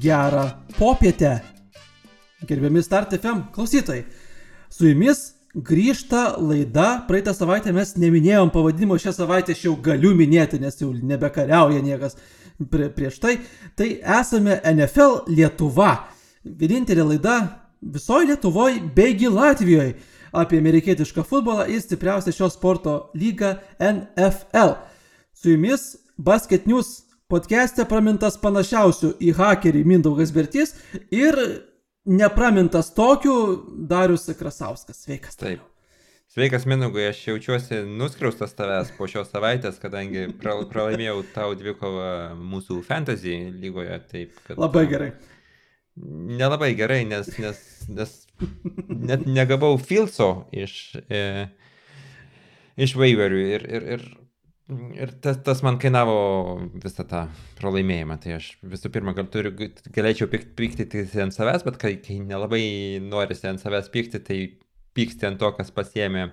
gerą popietę. Gerbiami Start FM klausytojai, su jumis grįžta laida. Praeitą savaitę mes neminėjom pavadinimo, šią savaitę aš jau galiu minėti, nes jau nebekariauja niekas prie, prieš tai. Tai esame NFL Lietuva. Vienintelė laida visoje Lietuvoje, beigi Latvijoje apie amerikietišką futbolą ir stipriausią šio sporto lygą NFL. Su jumis Basket News podcast'e pramintas panašiausių į hakerį Mindaugas Bertys ir nepramintas tokiu Darius Krasauskas. Sveikas. Taip. Sveikas, Minaugai, aš jaučiuosi nuskriaustas tavęs po šios savaitės, kadangi pralaimėjau tau dvikovą mūsų fantasy lygoje. Taip, kad, Labai gerai. Nelabai gerai, nes, nes, nes net negavau filso iš, e, iš waiverių ir, ir, ir Ir tas, tas man kainavo visą tą pralaimėjimą. Tai aš visų pirma gal turiu, galėčiau pykti, pykti ant savęs, bet kai, kai nelabai norisi ant savęs pykti, tai pyksti ant to, kas pasiemė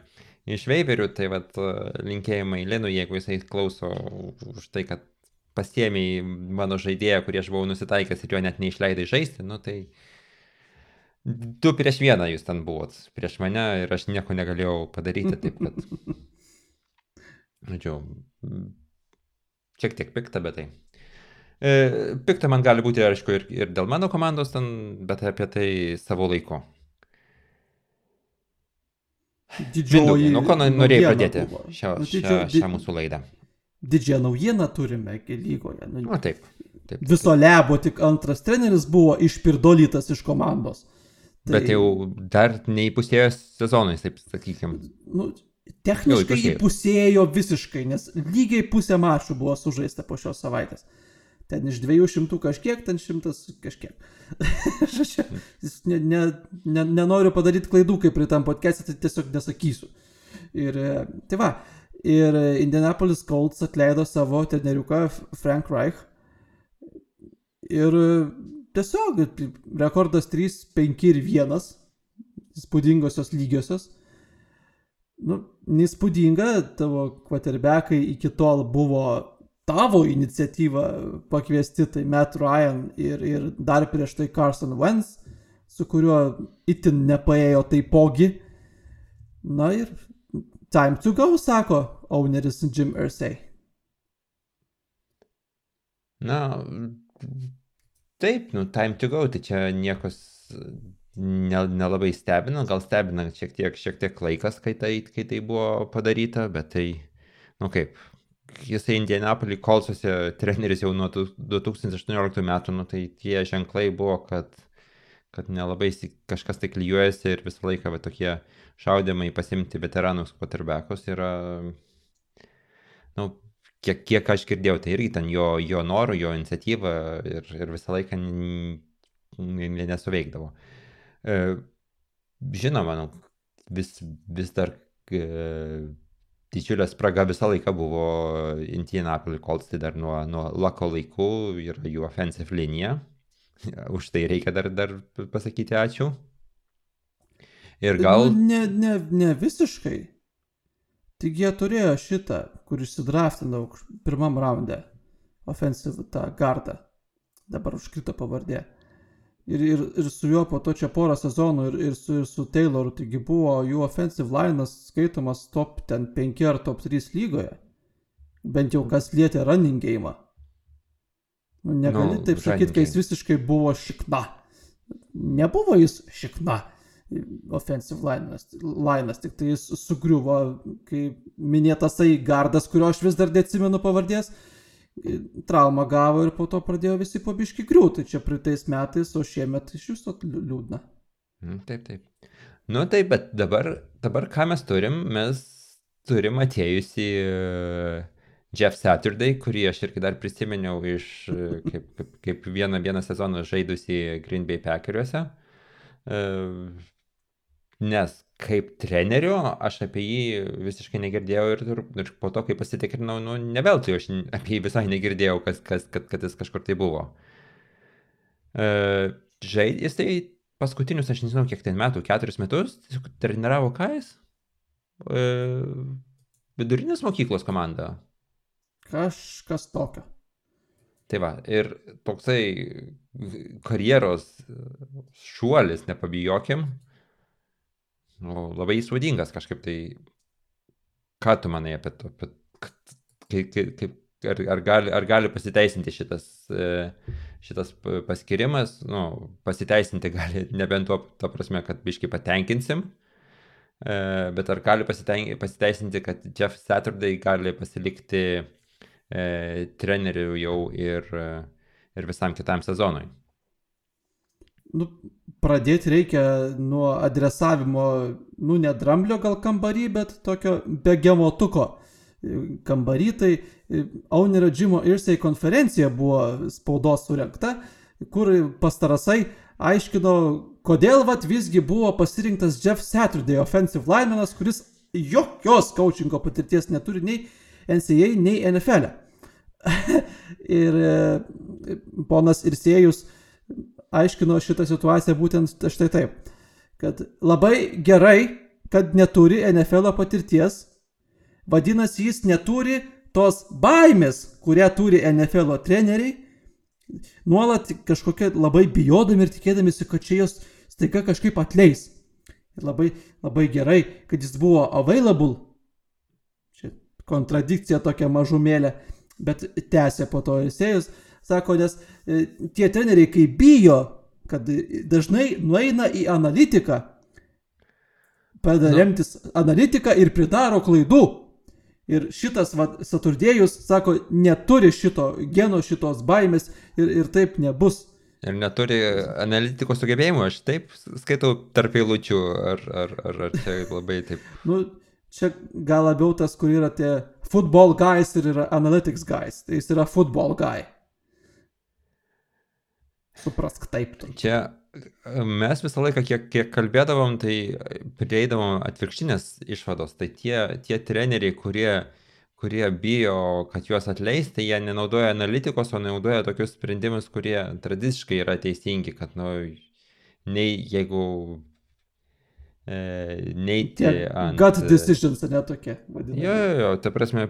iš veiverių. Tai vad linkėjimai Linui, jeigu jisai klauso už tai, kad pasiemiai mano žaidėją, kurį aš buvau nusitaikęs ir jo net neišleidai žaisti, nu tai du prieš vieną jūs ten buvot, prieš mane ir aš nieko negalėjau padaryti, taip kad Žodžiu, šiek tiek pikta, bet tai. E, pikta man gali būti, aišku, ir, ir dėl mano komandos ten, bet apie tai savo laiku. Didžioji. Nuo ko norėjai pradėti šią, nu, šią, šią mūsų laidą? Didžiąją naujieną turime lygoje. Nu, o taip. taip viso taip. lebo tik antras treneris buvo išpirdolytas iš komandos. Tai... Bet jau dar neįpusėjo sezonais, taip sakykime. Nu, Techniškai įpusėjo visiškai, nes lygiai pusė mačų buvo sužaista po šios savaitės. Ten iš 200 kažkiek, ten 100 kažkiek. Aš ne, ne, ne, nenoriu padaryti klaidų, kaip prie tam podcast'e, tai tiesiog nesakysiu. Ir tai va, ir Indianapolis Colts atleido savo treneriuką Frank Reich. Ir tiesiog rekordas 3, 5 ir 1. Įspūdingosios lygiosios nu, neįspūdinga, tavo kvaterbekai iki tol buvo tavo iniciatyva pakviesti, tai Matt Ryan ir, ir dar prieš tai Carson Wentz, su kuriuo itin nepaėjo taipogi. Na ir time to go, sako owneris Jim Irsay. Na, taip, nu, time to go, tai čia niekas nelabai ne stebina, gal stebina šiek tiek, šiek tiek laikas, kai tai, kai tai buvo padaryta, bet tai, nu kaip, jisai Indianapolį kolsuose treneris jau nuo 2018 metų, nu tai tie ženklai buvo, kad, kad nelabai kažkas tai klyjuojasi ir visą laiką va, tokie šaudimai pasimti veteranus quarterbackus yra, nu, kiek, kiek aš girdėjau, tai irgi ten jo, jo norų, jo iniciatyva ir, ir visą laiką nesuveikdavo. E, žinoma, nu, vis, vis dar e, didžiulė spraga visą laiką buvo Indianapolis Colts, tai dar nuo, nuo Lako laikų yra jų offensive linija. Už tai reikia dar, dar pasakyti ačiū. Ir gal... Nu, ne, ne, ne visiškai. Tik jie turėjo šitą, kur išsidraftinau pirmam raunde. Offensive tą gardą. Dabar užkrito pavardė ir, ir, ir su juo po to čia porą sezonų ir, ir su, ir su Tayloru, taigi buvo jų offensive line'as skaitomas top ten 5 ar top 3 lygoje. Bent jau kas lietė running game. Nu, negali no, taip sakyti, kai jis visiškai buvo šikna. Nebuvo jis šikna offensive line'as, line'as tik tai jis sugriuvo, kai minėtasai gardas, kurio aš vis dar neatsimenu pavardės, uh, traumą gavo ir po to pradėjo visi pabiški griūti. Čia praeitais metais, o šiemet iš viso liūdna. Mm, taip, taip. Nu taip, bet dabar, dabar ką mes turim? Mes turim atėjusi uh, Jeff Saturday, kurį aš irgi dar prisiminiau iš uh, kaip, kaip, kaip vieną, vieną sezoną žaidusi Green Bay Packeriuose. Nes kaip trenerio aš apie jį visiškai negirdėjau ir, ir, po to, kai pasitikrinau, nu, ne veltui aš apie jį visai negirdėjau, kas, kas, kad, kad jis kažkur tai buvo. Uh, žaid, jis tai paskutinius, aš nežinau, kiek ten metų, keturis metus, treniravo ką jis? Uh, vidurinės mokyklos komanda. Kažkas tokio. Tai va, ir toksai karjeros šuolis, nepabijokim, nu, labai įspūdingas kažkaip tai. Ką tu manai apie to? Apie, kaip, kaip, ar, ar, gali, ar gali pasiteisinti šitas, šitas paskirimas? Nu, pasiteisinti gali nebent tuo, to prasme, kad biškai patenkinsim. Bet ar gali pasiteisinti, kad Jeff Saturday gali pasilikti e, trenerių jau ir, ir visam kitam sezonui. Nu, pradėti reikia nuo adresavimo, nu, ne dramblio gal kambarį, bet tokio begemotuko kambarį. Tai Aunerio Džimo Irsei konferencija buvo spaudos surinkta, kur pastarasai aiškino, kodėl vat visgi buvo pasirinktas Jeff Saturday offensive line'as, kuris jokios coachingo patirties neturi nei NCA nei NFL. E. ir ponas Irsėjus aiškino šitą situaciją būtent štai taip, kad labai gerai, kad neturi NFL patirties, vadinasi, jis neturi tos baimės, kurią turi NFL treneriai, nuolat kažkokie labai bijodami ir tikėdamisi, kad čia jos staiga kažkaip atleis. Ir labai, labai gerai, kad jis buvo available kontradikcija tokia mažumėlė, bet tęsė po to Elisėjus, sako, nes e, tie treneriai, kai bijo, kad dažnai nueina į analitiką, pradeda nu. remtis analitiką ir pridaro klaidų. Ir šitas va, Saturdėjus, sako, neturi šito geno, šitos baimės ir, ir taip nebus. Ir neturi analitikos sugebėjimų, aš taip skaitau tarp eilučių, ar, ar, ar, ar čia labai taip. nu, čia gal labiau tas, kur yra tie football guys ir yra analytics guys. Tai jis yra football guy. Suprask taip. Tu. Čia mes visą laiką, kiek, kiek kalbėdavom, tai prieidavom atvirkštinės išvados. Tai tie, tie treneriai, kurie, kurie bijo, kad juos atleis, tai jie nenaudoja analitikos, o naudoja tokius sprendimus, kurie tradiciškai yra teisingi, kad, nu, nei jeigu e, neiti Tie ant... Gut decisions, ne tokie. Vadinami. Jo, jo, jo, ta prasme,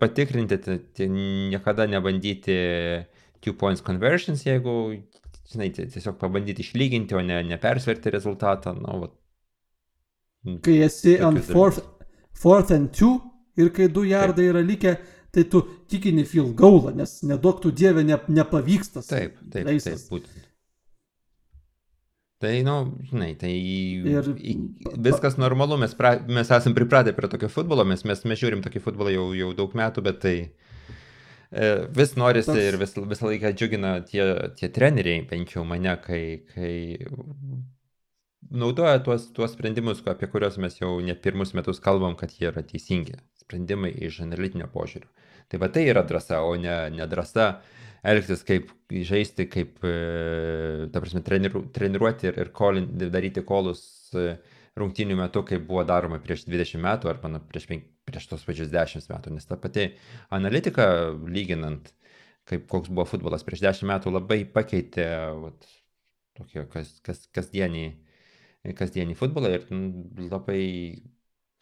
patikrinti, tai niekada nebandyti two points conversions, jeigu, žinai, tiesiog pabandyti išlyginti, o ne, ne persverti rezultatą. Nu, va, kai esi ant fourth, fourth and two ir kai du jardai yra likę, tai tu tikini field goalą, nes nedaug tų dievė ne, nepavyksta. Taip, taip, leisas. taip, būtent. Tai, nu, žinai, tai ir... viskas normalu, mes, pra, mes esame pripratę prie tokio futbolo, mes, mes, mes žiūrim tokį futbolą jau, jau daug metų, bet tai vis norisi Tas... ir vis, visą laiką džiugina tie, tie treneriai, bent jau mane, kai, kai naudoja tuos, tuos sprendimus, apie kuriuos mes jau ne pirmus metus kalbam, kad jie yra teisingi. Sprendimai iš analitinio požiūrio. Tai va tai yra drąsa, o ne, ne drąsa elgtis, kaip žaisti, kaip, e, ta prasme, treniru, treniruoti ir, ir kolin, daryti kolus e, rungtinių metu, kaip buvo daroma prieš 20 metų arba nu, prieš, prieš tos pačius 10 metų. Nes ta pati analitika, lyginant, kaip koks buvo futbolas prieš 10 metų, labai pakeitė vat, tokio kas, kas, kasdienį, kasdienį futbolą ir labai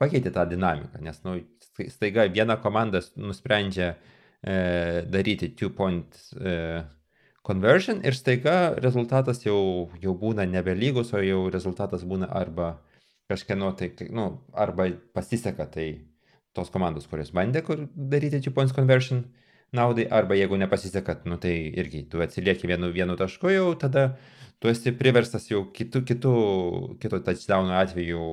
pakeitė tą dinamiką, nes nu, staiga viena komanda nusprendžia e, daryti two point e, conversion ir staiga rezultatas jau, jau būna nebelygus, o jau rezultatas būna arba kažkieno tai, nu, arba pasiseka tai tos komandos, kurios bandė kur daryti two points conversion naudai, arba jeigu nepasiseka, nu tai irgi tu atsilieki vienu, vienu tašku jau, tada tu esi priverstas jau kitų, kitų, kitų touchdown atveju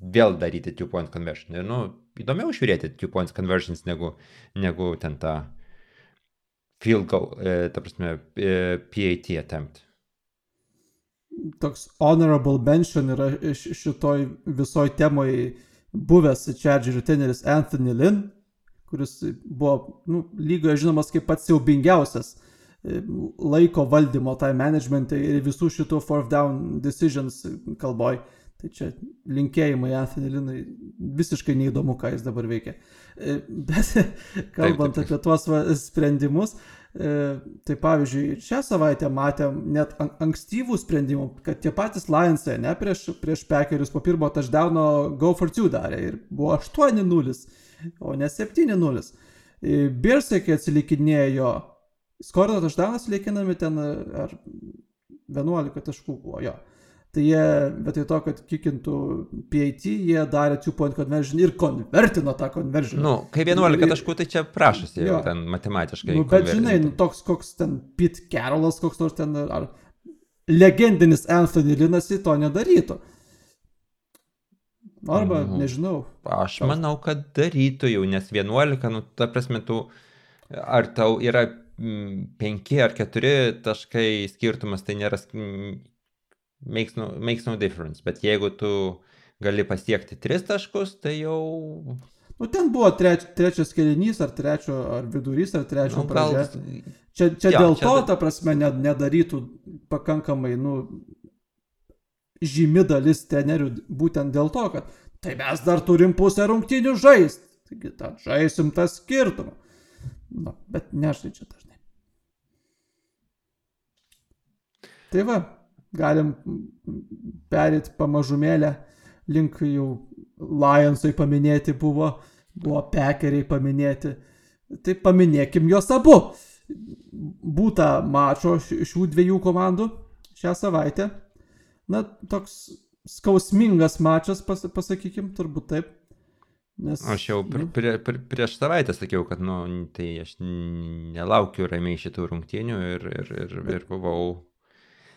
vėl daryti two point conversion. Ir, nu, įdomiau žiūrėti two points conversions negu, negu ten tą field goal, e, ta prasme, e, PAT attempt. Toks honorable mention yra šitoj visoj temoj buvęs Charger treneris Anthony Lynn, kuris buvo nu, lygoje žinomas kaip pats siaubingiausias e, laiko valdymo, tai management ir visų šitų fourth down decisions kalboj. Tai čia linkėjimai Anthony Linui, visiškai neįdomu, ką jis dabar veikia. E, bet kalbant taip, taip. apie tuos va, sprendimus, e, tai pavyzdžiui, šią savaitę matėm net ankstyvų sprendimų, kad tie patys Lionsai, ne prieš, prieš Pekerius po pirmo touchdowno Go for 2 darė ir buvo 8-0, o ne 7-0. E, Birsai, kai atsilikinėjo skorino tašdanas liekinami ten ar 11 taškų buvo jo. Tai jie vietoj to, kad kikintų PAT, jie darė 2 point conversion ir konvertino tą conversion. Nu, kai 11 taškų, tai čia prašosi jau ten matematiškai. Nu, bet žinai, nu, toks koks ten Pete Carolas, koks nors ten, ar legendinis Anthony Linasi to nedarytų. Arba, mhm. nežinau. Aš manau, kad darytų jau, nes 11, nu, ta prasme, tu, ar tau yra 5 ar 4 taškai skirtumas, tai nėra makes no, makes no difference. Bet jeigu tu gali pasiekti tris taškus, tai jau... Nu, ten buvo treč, trečias kelinys, ar trečio, ar vidurys, ar trečio nu, pradžia. Gal... Čia, čia ja, dėl čia to, ta prasme, nedarytų pakankamai, nu, žymi dalis tenerių būtent dėl to, kad tai mes dar turim pusę rungtinių žaisti. Taigi, tą žaisim tą skirtumą. Nu, bet nežaidžia dažnai. Tai va, galim perėti pamažumėlę link jau Lionsai paminėti buvo, buvo Pekeriai paminėti. Tai paminėkim juos abu. Būta mačo šių dviejų komandų šią savaitę. Na, toks skausmingas mačas, pas, pasakykim, turbūt taip. Nes, aš jau pr prie, pr prieš savaitę sakiau, kad, nu, tai aš nelaukiu ramiai šitų rungtynių ir, ir, ir, ir buvau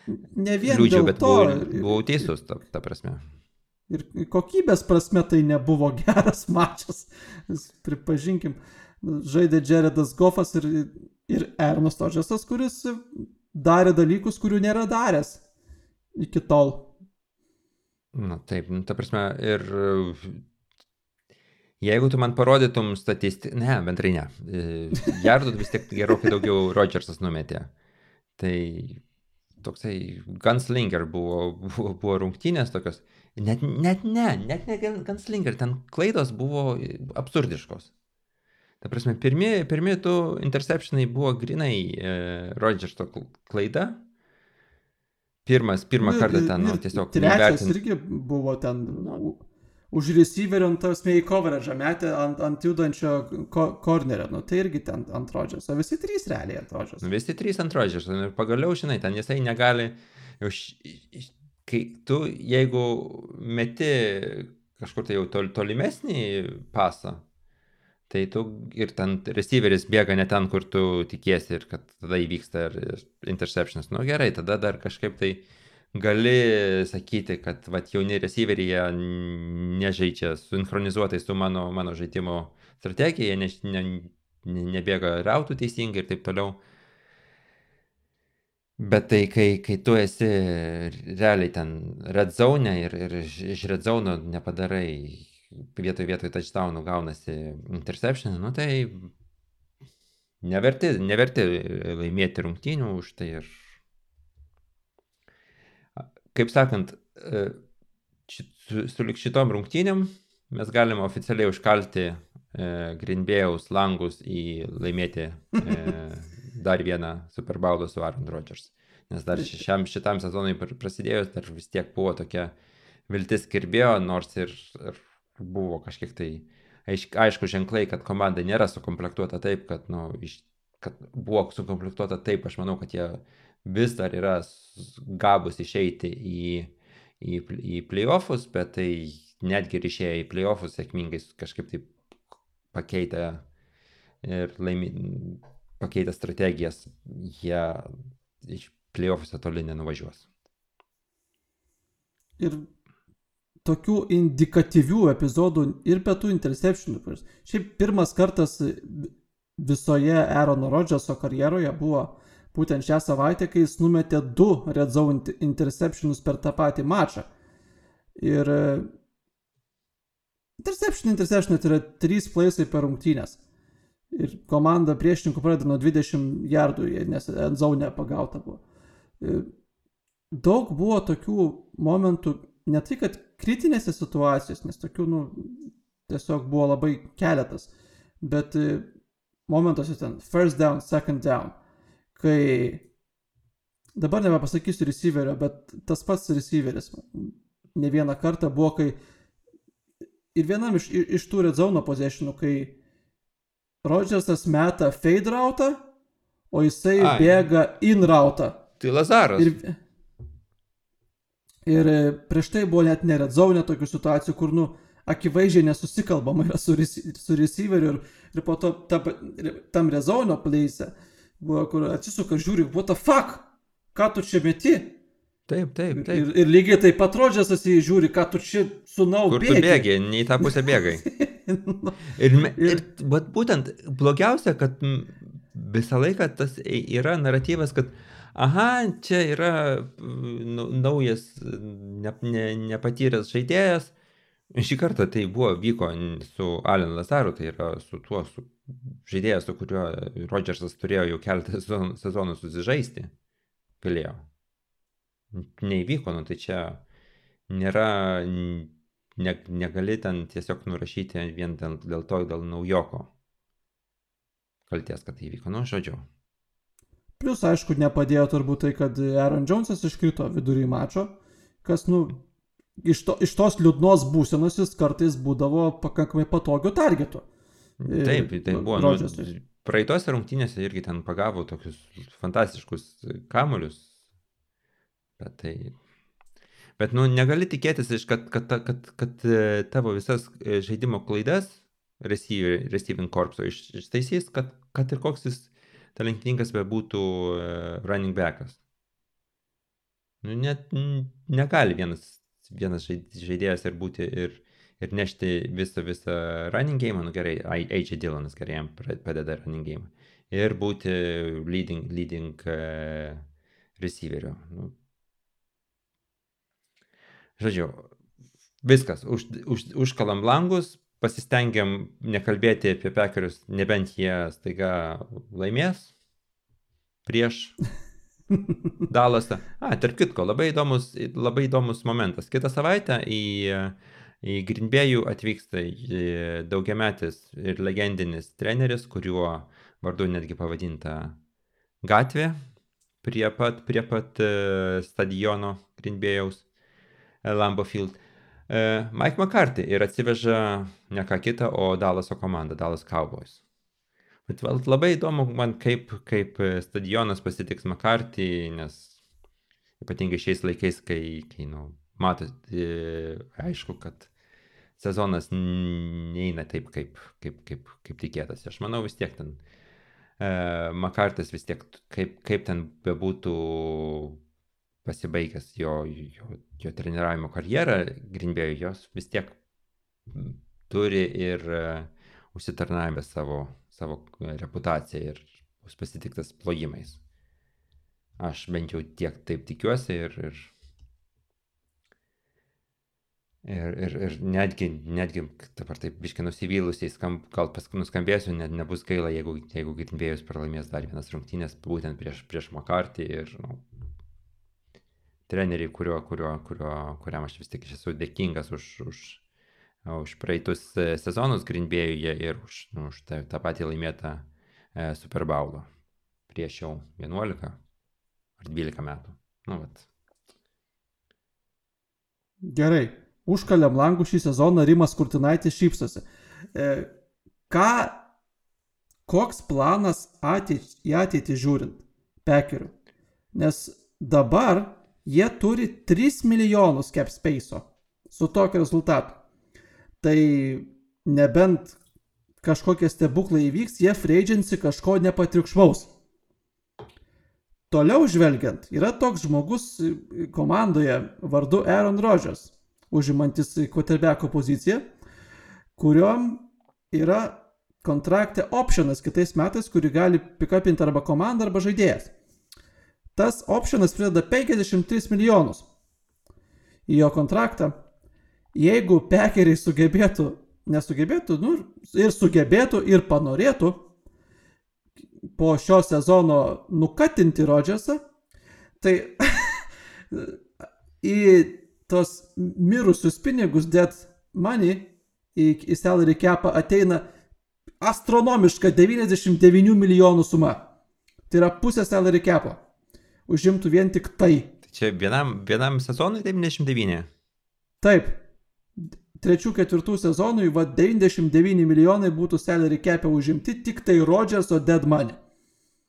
ne vien Liūdžiu, dėl to. Buvau, buvau teisus, ta, ta prasme. Ir kokybės prasme tai nebuvo geras mačas. Pripažinkim, žaidė Jaredas Goffas ir, ir Ernas Tožesas, kuris darė dalykus, kurių nėra daręs iki tol. Na taip, nu, ta prasme, ir jeigu tu man parodytum statistiką, ne, bendrai ne, jardų vis tiek gerokai daugiau Rodžersas numetė. Tai toksai gunslinger buvo, buvo, buvo rungtynės tokios. Net, net ne, net ne gunslinger, ten klaidos buvo absurdiškos. Ta prasme, pirmi, pirmi du interceptionai buvo grinai e, Rodžersto klaida. Pirmas, pirmą kartą ten, nu, tiesiog. Trečias irgi buvo ten. Nu, už receiverio ant tas mei coverage metė ant, ant judančio ko, cornerio, nu tai irgi ten ant rodžios, o visi trys realiai ant rodžios. Visi trys ant rodžios, ir pagaliau, žinai, ten jisai negali, jau, kai tu, jeigu meti kažkur tai jau tol, tolimesnį pasą, tai tu ir ten receiveris bėga ne ten, kur tu tikiesi ir kad tada įvyksta ir interceptionas. Nu gerai, tada dar kažkaip tai uh, gali sakyti, kad vat, jauni receiveriai jie nežaidžia sinchronizuotai su mano, mano žaidimo strategija, ne, ne, ne, nebėga rautų teisingai ir taip toliau. Bet tai, kai, kai tu esi realiai ten red zone ir, ir iš red zone nepadarai vietoj vietoj touchdownų gaunasi interception, nu tai neverti, neverti laimėti rungtynių už tai ir kaip sakant, e, su, su šitom rungtynėm mes galime oficialiai užkalti e, Greenbėjaus langus į laimėti e, dar vieną Super Bowlą su Aaron Rodgers. Nes dar šiam, šitam sezonui prasidėjus, dar vis tiek buvo tokia viltis kirbėjo, nors ir, ir buvo kažkiek tai aišk, aišku ženklai, kad komanda nėra sukomplektuota taip, kad, nu, iš, kad buvo sukomplektuota taip, aš manau, kad jie vis dar yra gabus išeiti į, į, į playoffus, bet tai netgi ir išėję į playoffus sėkmingai kažkaip taip pakeitę ir laimi, pakeitę strategijas, jie iš playoffuose toli nenuvažiuos. Ir tokių indikatyvių epizodų ir be tų interceptionų. Šiaip pirmas kartas visoje Aarono Rodžeso karjeroje buvo būtent šią savaitę, kai jis numetė du red zone interceptionus per tą patį mačą. Ir e, interception, interception tai yra trys plaisai per rungtynės. Ir komanda priešininkų pradeda nuo 20 jardų, nes end zone pagauta buvo. E, daug buvo tokių momentų, ne tai kad kritinėse situacijose, nes tokių, nu, tiesiog buvo labai keletas, bet e, momentuose ten first down, second down kai dabar nebepasakysiu receiverio, bet tas pats receiveris ne vieną kartą buvo, kai ir vienam iš, iš tų red zone possessionų, kai Rodžersas meta fade routą, o jisai Ai. bėga in rautą. Tai Lazaras. Ir, ir prieš tai buvo net neredzau net tokių situacijų, kur, nu, akivaizdžiai nesusikalbama yra su, su receiveriu ir, ir po to ta, tam rezonio pleise buvo, kur atsisuka žiūri, what the fuck, ką tu čia meti? Taip, taip, taip. Ir, ir lygiai taip pat Rodžersas į žiūri, ką tu čia sunau bėgi. Kur tu bėgi, ne į tą pusę bėgai. ir, ir, bet būtent blogiausia, kad visą laiką tas yra naratyvas, kad aha, čia yra naujas, ne, ne, nepatyręs žaidėjas. Šį kartą tai buvo, vyko su Allen Lazaru, tai yra su tuo su žaidėjas, su kuriuo Rodžersas turėjo jau keletą sezonų susižaisti. Galėjo neįvyko, nu tai čia nėra, ne, negali ten tiesiog nurašyti vien dėl to, dėl naujoko kalties, kad tai įvyko, nu žodžiu. Plus, aišku, nepadėjo turbūt tai, kad Aaron Jonesas iškrito vidury mačo, kas, nu, iš, to, iš tos liūdnos būsenos jis kartais būdavo pakankamai patogių targetų. Taip, tai buvo. Nu, praeitose rungtynėse irgi ten pagavo tokius fantastiškus kamuolius, Bet tai. Bet, nu, negali tikėtis, kad, kad, kad, kad, e, tavo visas e, žaidimo klaidas receiving korpso iš, ištaisys, kad, kad ir koks jis talentingas bebūtų uh, running backas. Nu, net negali vienas, vienas žaidėjas ir būti ir, ir nešti visą, visą running game, nu gerai, AJ Dylanas gerai jam padeda running game. Ir būti leading, leading uh, receiveriu. Nu, Žodžiu, viskas, už, už, užkalam langus, pasistengiam nekalbėti apie pekerius, nebent jie staiga laimės prieš Dalasą. A, tarp kitko, labai įdomus, labai įdomus momentas. Kitą savaitę į, į Grinbėjų atvyksta daugiametis ir legendinis treneris, kuriuo vardu netgi pavadinta gatvė prie pat, prie pat e, stadiono Grinbėjaus. Lambo Field. E, Mike McCarthy ir atsiveža ne ką kitą, o Dallaso komandą, Dallas Cowboys. Bet labai įdomu man, kaip, kaip stadionas pasitiks McCarthy, nes ypatingai šiais laikais, kai, kai nu, matot, e, aišku, kad sezonas neina taip, kaip, kaip, kaip, kaip tikėtasi. Aš manau vis tiek ten e, Makartas vis tiek, kaip, kaip ten bebūtų pasibaigęs jo, jo, jo treniravimo karjerą Grinbėjų, jos vis tiek turi ir uh, užsitarnavę savo, savo reputaciją ir bus pasitiktas plojimais. Aš bent jau tiek taip tikiuosi ir, ir, ir, ir, ir netgi, netgi dabar taip biškai nusivylusiai, skam, gal paskui nuskambėsiu, net nebus gaila, jeigu, jeigu Grinbėjus pralaimės dar vienas rungtynės, būtent prieš, prieš Makartį ir nu, trenerį, kurio, kurio, kurio, kuriam aš vis tik esu dėkingas už, už, už praeitus e, sezonus Grinbėjuje ir už, nu, už tą, tą patį laimėtą e, Super Bowlą prieš jau 11 ar 12 metų. Nu, vat. Gerai, užkaliam langų šį sezoną Rimas Kurtinaitis šypsosi. E, ką, koks planas ateit, į ateitį žiūrint, pekeriu? Nes dabar jie turi 3 milijonus cap space'o su tokiu rezultatu. Tai nebent kažkokie stebuklai įvyks, jie agency kažko nepatriukšmaus. Toliau žvelgiant, yra toks žmogus komandoje vardu Aaron Rodgers, užimantis quarterbacko poziciją, kuriuom yra kontrakte optionas kitais metais, kurį gali pikapinti arba komanda, arba žaidėjas tas optionas prideda 53 milijonus į jo kontraktą. Jeigu pekeriai sugebėtų, nesugebėtų, nu, ir sugebėtų, ir panorėtų po šio sezono nukatinti Rodžersą, tai į tos mirusius pinigus dead money į, į salary capą ateina astronomiška 99 milijonų suma. Tai yra pusė salary capo užimtų vien tik tai. Tai čia vienam, vienam sezonui 99? Taip. Trečių, ketvirtų sezonui, va 99 milijonai būtų salary cap'e užimti, tik tai Rodgerso dead money.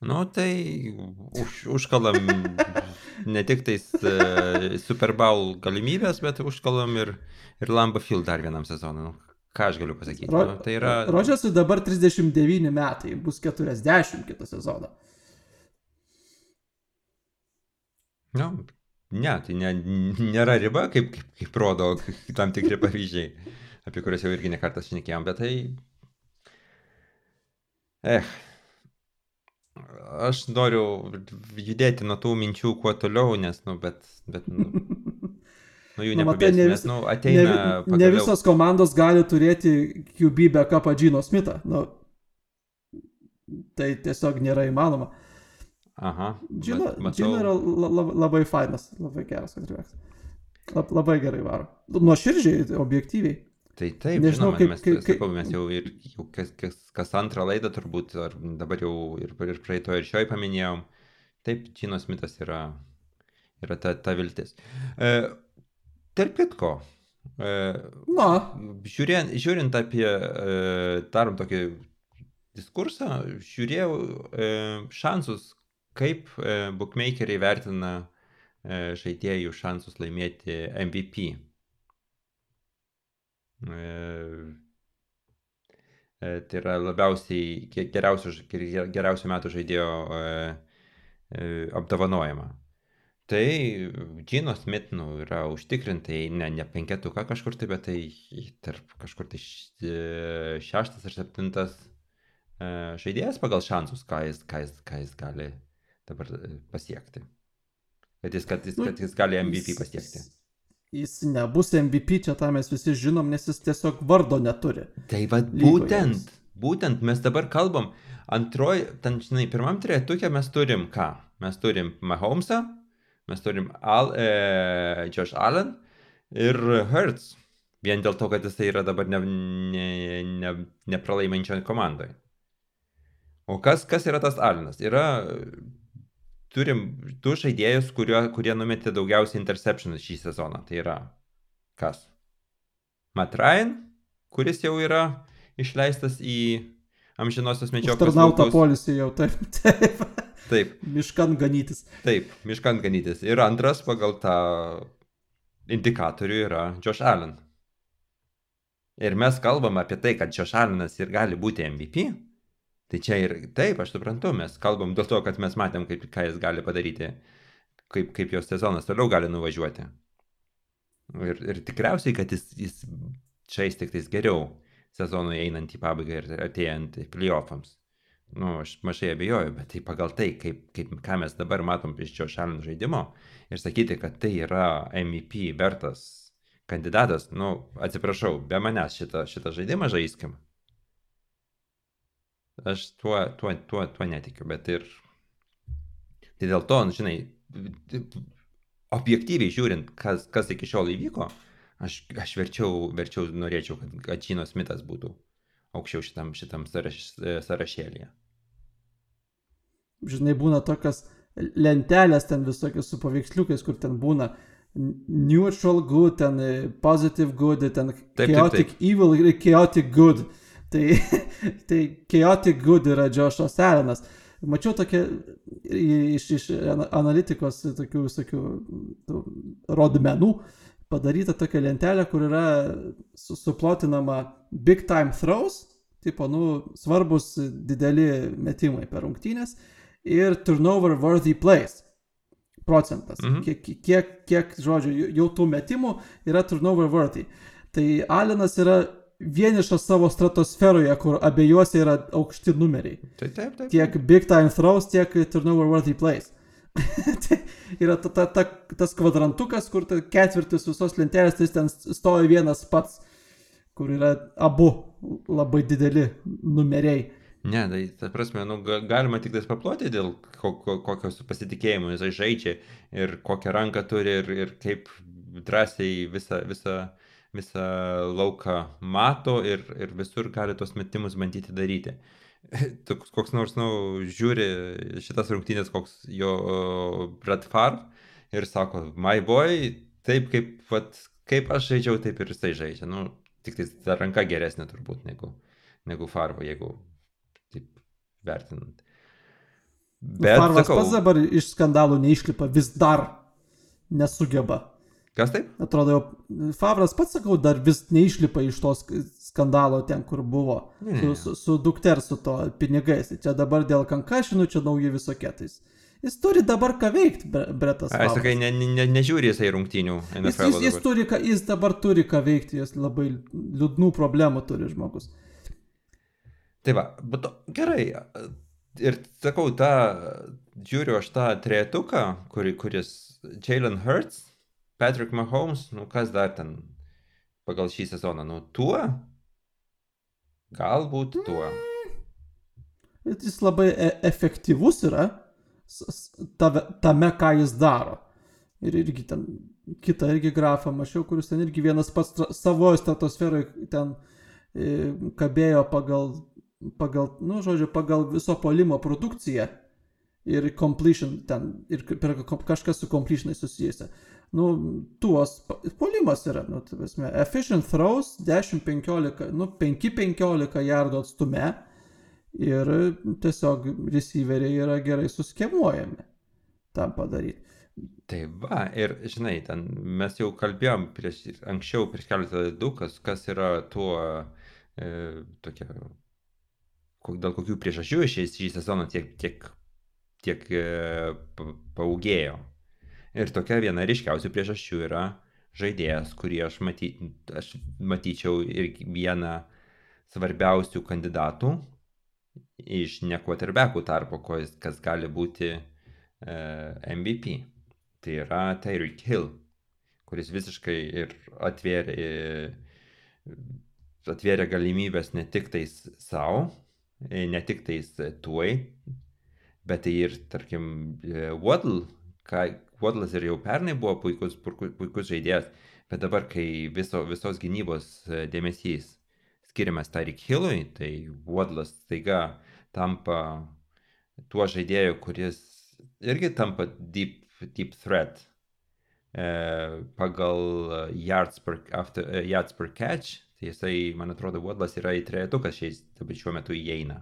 Nu, tai už, užkalam ne tik tais uh, Super Bowl galimybės, bet užkalam ir, ir Lamba Field dar vienam sezonui. Nu, ką aš galiu pasakyti? Ro, nu, tai yra... Rodžersui dabar 39 metai, bus 40 kitą sezoną. Nu, ne, tai ne, nėra riba, kaip, kaip, kaip rodo tam tikri pavyzdžiai, apie kuriuos jau irgi nekartą šnekėjom, bet tai... Eh. Aš noriu judėti nuo tų minčių kuo toliau, nes, nu, bet, bet nu, Nu, jų nu, matai, ne, nes, nu, ateina, ne, pagaliau... ne visos komandos gali turėti QB backupą Gino Smithą. Nu, tai tiesiog nėra įmanoma. Aha. Gino, matau... Gino yra labai, labai fainas, labai geras. Lab, labai gerai varo. Nuo širdžiai, objektyviai. Tai taip, Nežinau, žinoma, kaip, mes, kaip, sakau, mes jau ir jau kas, kas, kas antrą laidą turbūt, ar dabar jau ir, ir praeitoje ir šioje paminėjom. Taip, Gino Smithas yra, yra ta, ta viltis. E, Tarp kitko, e, Na. Žiūrint, žiūrint apie, e, darom tokį diskursą, žiūrėjau e, šansus, kaip bookmakeriai vertina žaidėjų šansus laimėti MVP. Tai yra labiausiai geriausio, geriausio metų žaidėjo apdovanojama. Tai Gino Smith nu, yra užtikrintai, ne, ne penketuką kažkur tai, bet tai tarp kažkur tai e, šeštas ar septintas e, žaidėjas pagal šansus, ką jis, ką jis, ką jis gali dabar e, pasiekti. Kad jis, kad jis, nu, kad jis gali MVP pasiekti. Jis nebus MVP, čia tą mes visi žinom, nes jis tiesiog vardo neturi. Tai vad būtent, būtent mes dabar kalbam. Antroji, ten, žinai, pirmam trejetukė mes turim ką? Mes turim Mahomesą, Mes turim Al, e, Josh Allen ir Hertz. Vien dėl to, kad jisai yra dabar ne, ne, ne, nepralaimančioje komandoje. O kas, kas yra tas Allenas? Yra, turim du žaidėjus, kurio, kurie numetė daugiausiai interceptionų šį sezoną. Tai yra kas? Matt Ryan, kuris jau yra išleistas į amžinosios medžioklės. Tarnautą polisį jau, taip, taip. Taip. Miškan ganytis. Taip, miškan ganytis. Ir antras pagal tą indikatorių yra Josh Allen. Ir mes kalbam apie tai, kad Josh Allenas ir gali būti MVP. Tai čia ir taip, aš suprantu, mes kalbam dėl to, kad mes matėm, kaip, ką jis gali padaryti, kaip, kaip jos sezonas toliau gali nuvažiuoti. Ir, ir tikriausiai, kad jis, jis šiais tik tais geriau sezonui einant į pabaigą ir atėjant playoffams nu, aš mažai abejoju, bet tai pagal tai, kaip, kaip, ką mes dabar matom iš Džio Šalin žaidimo ir sakyti, kad tai yra MVP vertas kandidatas, nu, atsiprašau, be manęs šitą, šitą žaidimą žaiskim. Aš tuo, tuo, tuo, tuo netikiu, bet ir... Tai dėl to, nu, žinai, objektyviai žiūrint, kas, kas iki šiol įvyko, aš, aš verčiau, verčiau norėčiau, kad, kad Džino Smithas būtų aukščiau šitam, šitam sąraš, sąrašėlėje. Žinai, būna tokios lentelės ten visokios su paveiksliukais, kur ten būna neutral good, ten positive good, ten taip, chaotic taip, taip. evil ir chaotic good. Tai, tai chaotic good yra Džošas Alenas. Mačiau tokia iš, iš analitikos tokių visokių rodmenų, padaryta tokia lentelė, kur yra suplotinama big time throws, tipo, nu, svarbus dideli metimai per rungtynės ir turnover worthy plays procentas. Mhm. Kiek, kiek, kiek, žodžiu, jau tų metimų yra turnover worthy. Tai Alenas yra vienišas savo stratosferoje, kur abiejose yra aukšti numeriai. Taip, taip, taip. Tiek big time throws, tiek turnover worthy plays. tai yra ta, ta, ta, tas kvadrantukas, kur ta ketvirtis visos lentelės, tai ten stovi vienas pats, kur yra abu labai dideli numeriai. Ne, tai ta prasme, nu, galima tik tais paploti dėl kokio, kokios pasitikėjimo jisai žaidžia ir kokią ranką turi ir, ir kaip drąsiai visą, visą, visą lauką mato ir, ir visur gali tos metimus bandyti daryti. toks koks nors, nu, žiūri šitas rungtynės, koks jo Brad Favre ir sako, my boy, taip kaip, vat, kaip aš žaidžiau, taip ir jisai žaidžia. Nu, tik tai ta ranka geresnė turbūt negu, negu Favre, jeigu taip vertinant. Bet Farvas sakau, pats dabar iš skandalų neišlipa, vis dar nesugeba. Kas taip? Atrodo, Favras pats, sakau, dar vis neišlipa iš tos skandalo ten, kur buvo. Ne, su, su, su dukter, su to pinigais. Čia dabar dėl kankašinų, čia nauji visokie. Tais. Jis turi dabar ką veikti, Bretas. Aš sakai, ne, ne, nežiūri jisai rungtynių. Jis, jis, jis, turi, jis dabar turi ką veikti, jis labai liūdnų problemų turi žmogus. Tai va, bet gerai. Ir sakau, tą, žiūriu aš tą trejetuką, kuri, kuris Jalen Hurts, Patrick Mahomes, nu kas dar ten pagal šį sezoną, nu tuo? Galbūt tuo. Bet jis labai e efektyvus yra tame, ką jis daro. Ir irgi ten kitą irgi grafą mačiau, kuris ten irgi vienas pats savoje stratosferoje ten e, kabėjo pagal, pagal, nu, žodžiu, pagal viso polimo produkciją ir completion ten, ir per kažkas su completionai susijusia nu, tuos polimas yra, nu, tai prasme, efficient throws 10-15, nu, 5-15 jardų atstume ir tiesiog receiveriai yra gerai suskemuojami tam padaryti. Tai va, ir žinai, ten mes jau kalbėjom prieš, anksčiau, prieš keletą laidų, kas, kas yra tuo, e, tokia, dėl kokių priežasčių šiais šį sezoną tiek, tiek, tiek e, paūgėjo. Ir tokia viena ryškiausių priežasčių yra žaidėjas, kurį aš, maty, aš matyčiau ir vieną svarbiausių kandidatų iš ne quarterbackų tarpo, kas gali būti e, MVP. Tai yra Tyreek Hill, kuris visiškai ir atvėrė, atvėrė galimybės ne tik tais savo, ne tik tais tuoj, bet tai ir, tarkim, e, Waddle, ką, Waddlas ir jau pernai buvo puikus, puikus žaidėjas, bet dabar, kai viso, visos gynybos e, dėmesys skiriamas Tarik Hillui, tai Waddlas staiga tampa tuo žaidėju, kuris irgi tampa deep, deep threat e, pagal yards per, after, yards per catch. Tai jisai, man atrodo, Waddlas yra į trejetuką šiais, šiuo metu įeina.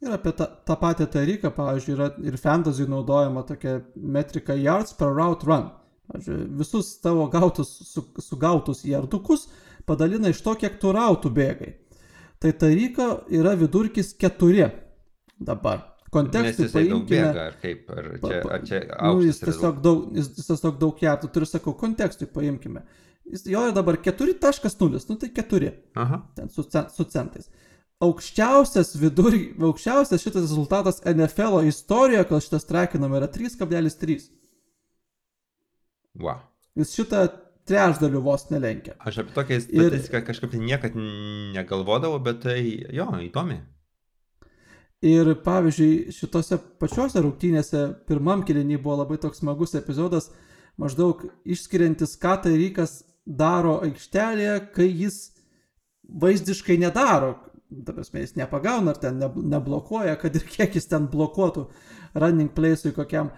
Ir apie tą, tą patį tariką, pavyzdžiui, yra ir fantasy naudojama tokia metrika yards per route run. Pavyzdžiui, visus tavo gautus, su, sugautus jardukus padalina iš to, kiek tu rautų bėgai. Tai taryka yra vidurkis 4 dabar. Kontekstui paimkime. Bėga, ar kaip, ar čia, ar čia nu, jis, tiesiog daug, jis, jis tiesiog daug jardų turi, sakau, kontekstui paimkime. Jis, jo yra dabar 4.0, nu tai 4. Aha. Ten su, su centais aukščiausias vidur, aukščiausias šitas rezultatas NFL istorijoje, kol šitas trekinama yra 3,3. Wow. Jis šitą trečdalių vos nelenkia. Aš apie tokią statistiką ir, kažkaip tai niekad negalvodavau, bet tai jo, įdomi. Ir pavyzdžiui, šitose pačiose rungtynėse pirmam kilinį buvo labai toks smagus epizodas, maždaug išskiriantis, ką tai Rykas daro aikštelėje, kai jis vaizdiškai nedaro ta prasme, jis nepagauna ar ten ne, neblokuoja, kad ir kiek jis ten blokuotų running place'ui kokiam.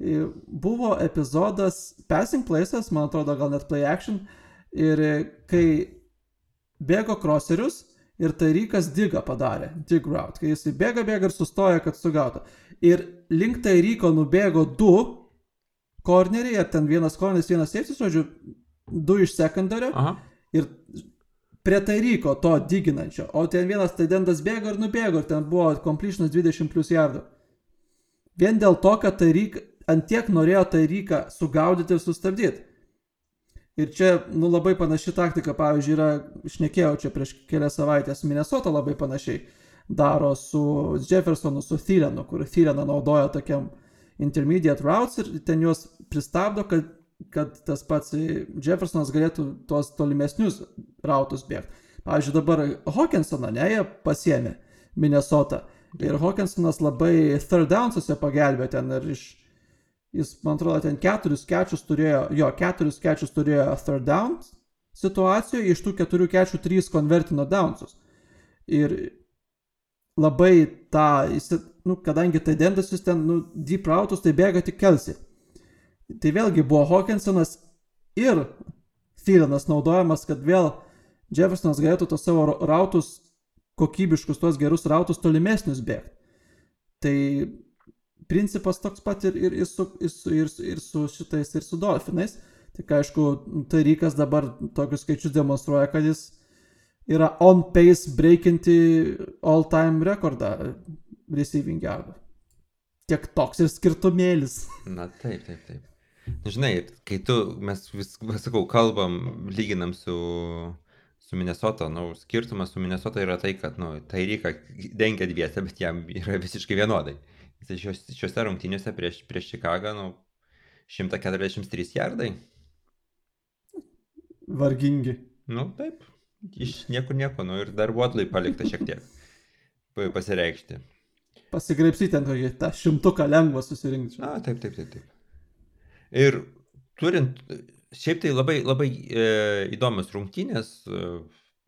Buvo epizodas passing place'as, man atrodo, gal net play action, ir kai bėgo crosserius ir Tairykas digą padarė, dig route, kai jis bėga, bėga ir sustoja, kad sugautų. Ir link Tairyko nubėgo du korneriai, ar ten vienas korneris, vienas safety, žodžiu, du iš sekundario. Aha. Ir prie Tairyko to diginančio, o ten vienas taidendas bėgo ir nubėgo ir ten buvo completionas 20 plus jardų. Vien dėl to, kad Tairyk antiek norėjo Tairyką sugaudyti ir sustabdyti. Ir čia, nu, labai panaši taktika, pavyzdžiui, yra, išnekėjau čia prieš kelias savaitės, Minnesota labai panašiai daro su Jeffersonu, su Thielenu, kur Thieleną naudoja tokiam intermediate routes ir ten juos pristabdo, kad kad tas pats Jeffersonas galėtų tuos tolimesnius rautus bėgti. Pavyzdžiui, dabar Hawkinsoną, ne, jie pasiemė Minnesota. Ir Hawkinsonas labai third downsuose pagelbė ten ir iš, jis, man atrodo, ten keturis kečius turėjo, jo, keturis kečius turėjo third downs situacijoje, iš tų keturių kečių trys konvertino downsus. Ir labai tą, jis, nu, kadangi tai dendas jis ten, nu, deep routus, tai bėga tik kelsi. Tai vėlgi buvo Hawkinsonas ir Thielenas naudojamas, kad vėl Jeffersonas galėtų tos savo rautus, kokybiškus, tuos gerus rautus tolimesnius bėgti. Tai principas toks pat ir, ir, ir, su, ir, su, ir, ir su šitais, ir su dolfinais. Tik aišku, Tarikas dabar tokius skaičius demonstruoja, kad jis yra on pace breakinti all time rekordą receiving yardų. Tiek toks ir skirtumėlis. Na taip, taip, taip. Žinai, kai tu, mes vis, sakau, kalbam, lyginam su, su Minnesota, nu, skirtumas su Minnesota yra tai, kad, nu, tai reikia dengia dviese, bet jam yra visiškai vienodai. Šios, šiuose rungtynėse prieš, prieš Čikagą, nu, 143 jardai. Vargingi. Nu, taip, iš niekur nieko, nu, ir dar Vodlai palikta šiek tiek pasireikšti. Pasigraipsyti ant tokį tą šimtuką lengvą susirinkti. Na, taip, taip, taip, taip. Ir turint, šiaip tai labai, labai e, įdomios rungtynės. E,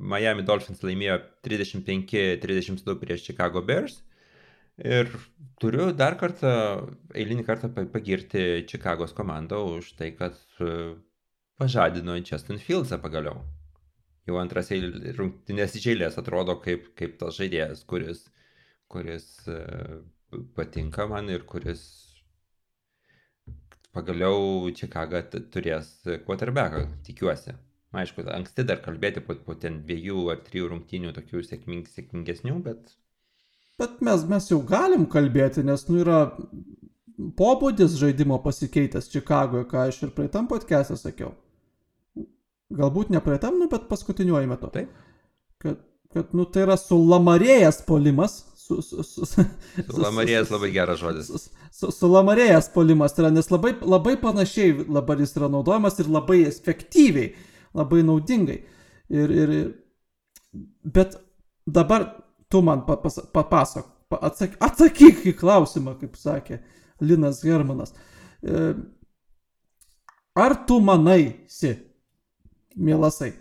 Miami Dolphins laimėjo 35-32 prieš Chicago Bears. Ir turiu dar kartą, eilinį kartą pagirti Čikagos komandą už tai, kad e, pažadino Justin Fieldsą pagaliau. Jau antras rungtynės iš eilės atrodo kaip, kaip tas žaidėjas, kuris, kuris e, patinka man ir kuris pagaliau Čikaga turės quarterbacką, tikiuosi. Aišku, anksti dar kalbėti po, po ten dviejų ar trijų rungtynių tokių sėkming, sėkmingesnių, bet... Bet mes, mes jau galim kalbėti, nes nu yra pobūdis žaidimo pasikeitęs Čikagoje, ką aš ir praeitam podcast'e sakiau. Galbūt ne praeitam, nu, bet paskutiniuoju metu. Taip. Kad, kad, nu, tai yra sulamarėjęs polimas, su, su, su, su Lamarėjas labai geras žodis. Su, su, su Lamarėjas polimas yra, nes labai, labai panašiai dabar jis yra naudojamas ir labai efektyviai, labai naudingai. Ir, ir, bet dabar tu man papasak, atsakyk, atsakyk į klausimą, kaip sakė Linas Germanas. E, ar tu manaisi, mielasai,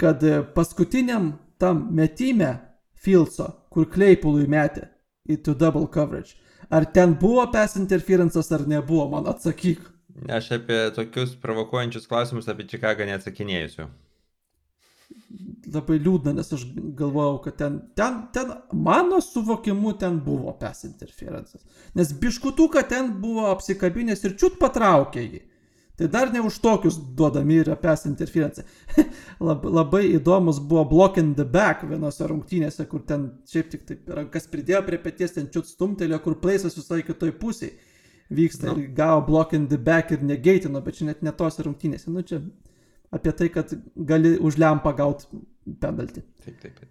kad paskutiniam tam metime Filso kur Kleipului metė į to double coverage. Ar ten buvo pass interferences ar nebuvo, man atsakyk. Aš apie tokius provokuojančius klausimus apie Čikagą neatsakinėjusiu. Labai liūdna, nes aš galvojau, kad ten, ten, ten mano suvokimu ten buvo pass interferences. Nes biškutuką ten buvo apsikabinęs ir čiut patraukė jį. Tai dar ne už tokius duodami yra pass interference. Lab, labai įdomus buvo block in the back vienose rungtynėse, kur ten šiaip tik taip rankas pridėjo prie pėties, ten čiut stumtelėjo, kur plaisas visai kitoj pusėje vyksta no. ir gavo block in the back ir negaitino, bet čia net ne tose rungtynėse. Nu čia apie tai, kad gali už lempą gauti penaltį. Taip, taip, taip.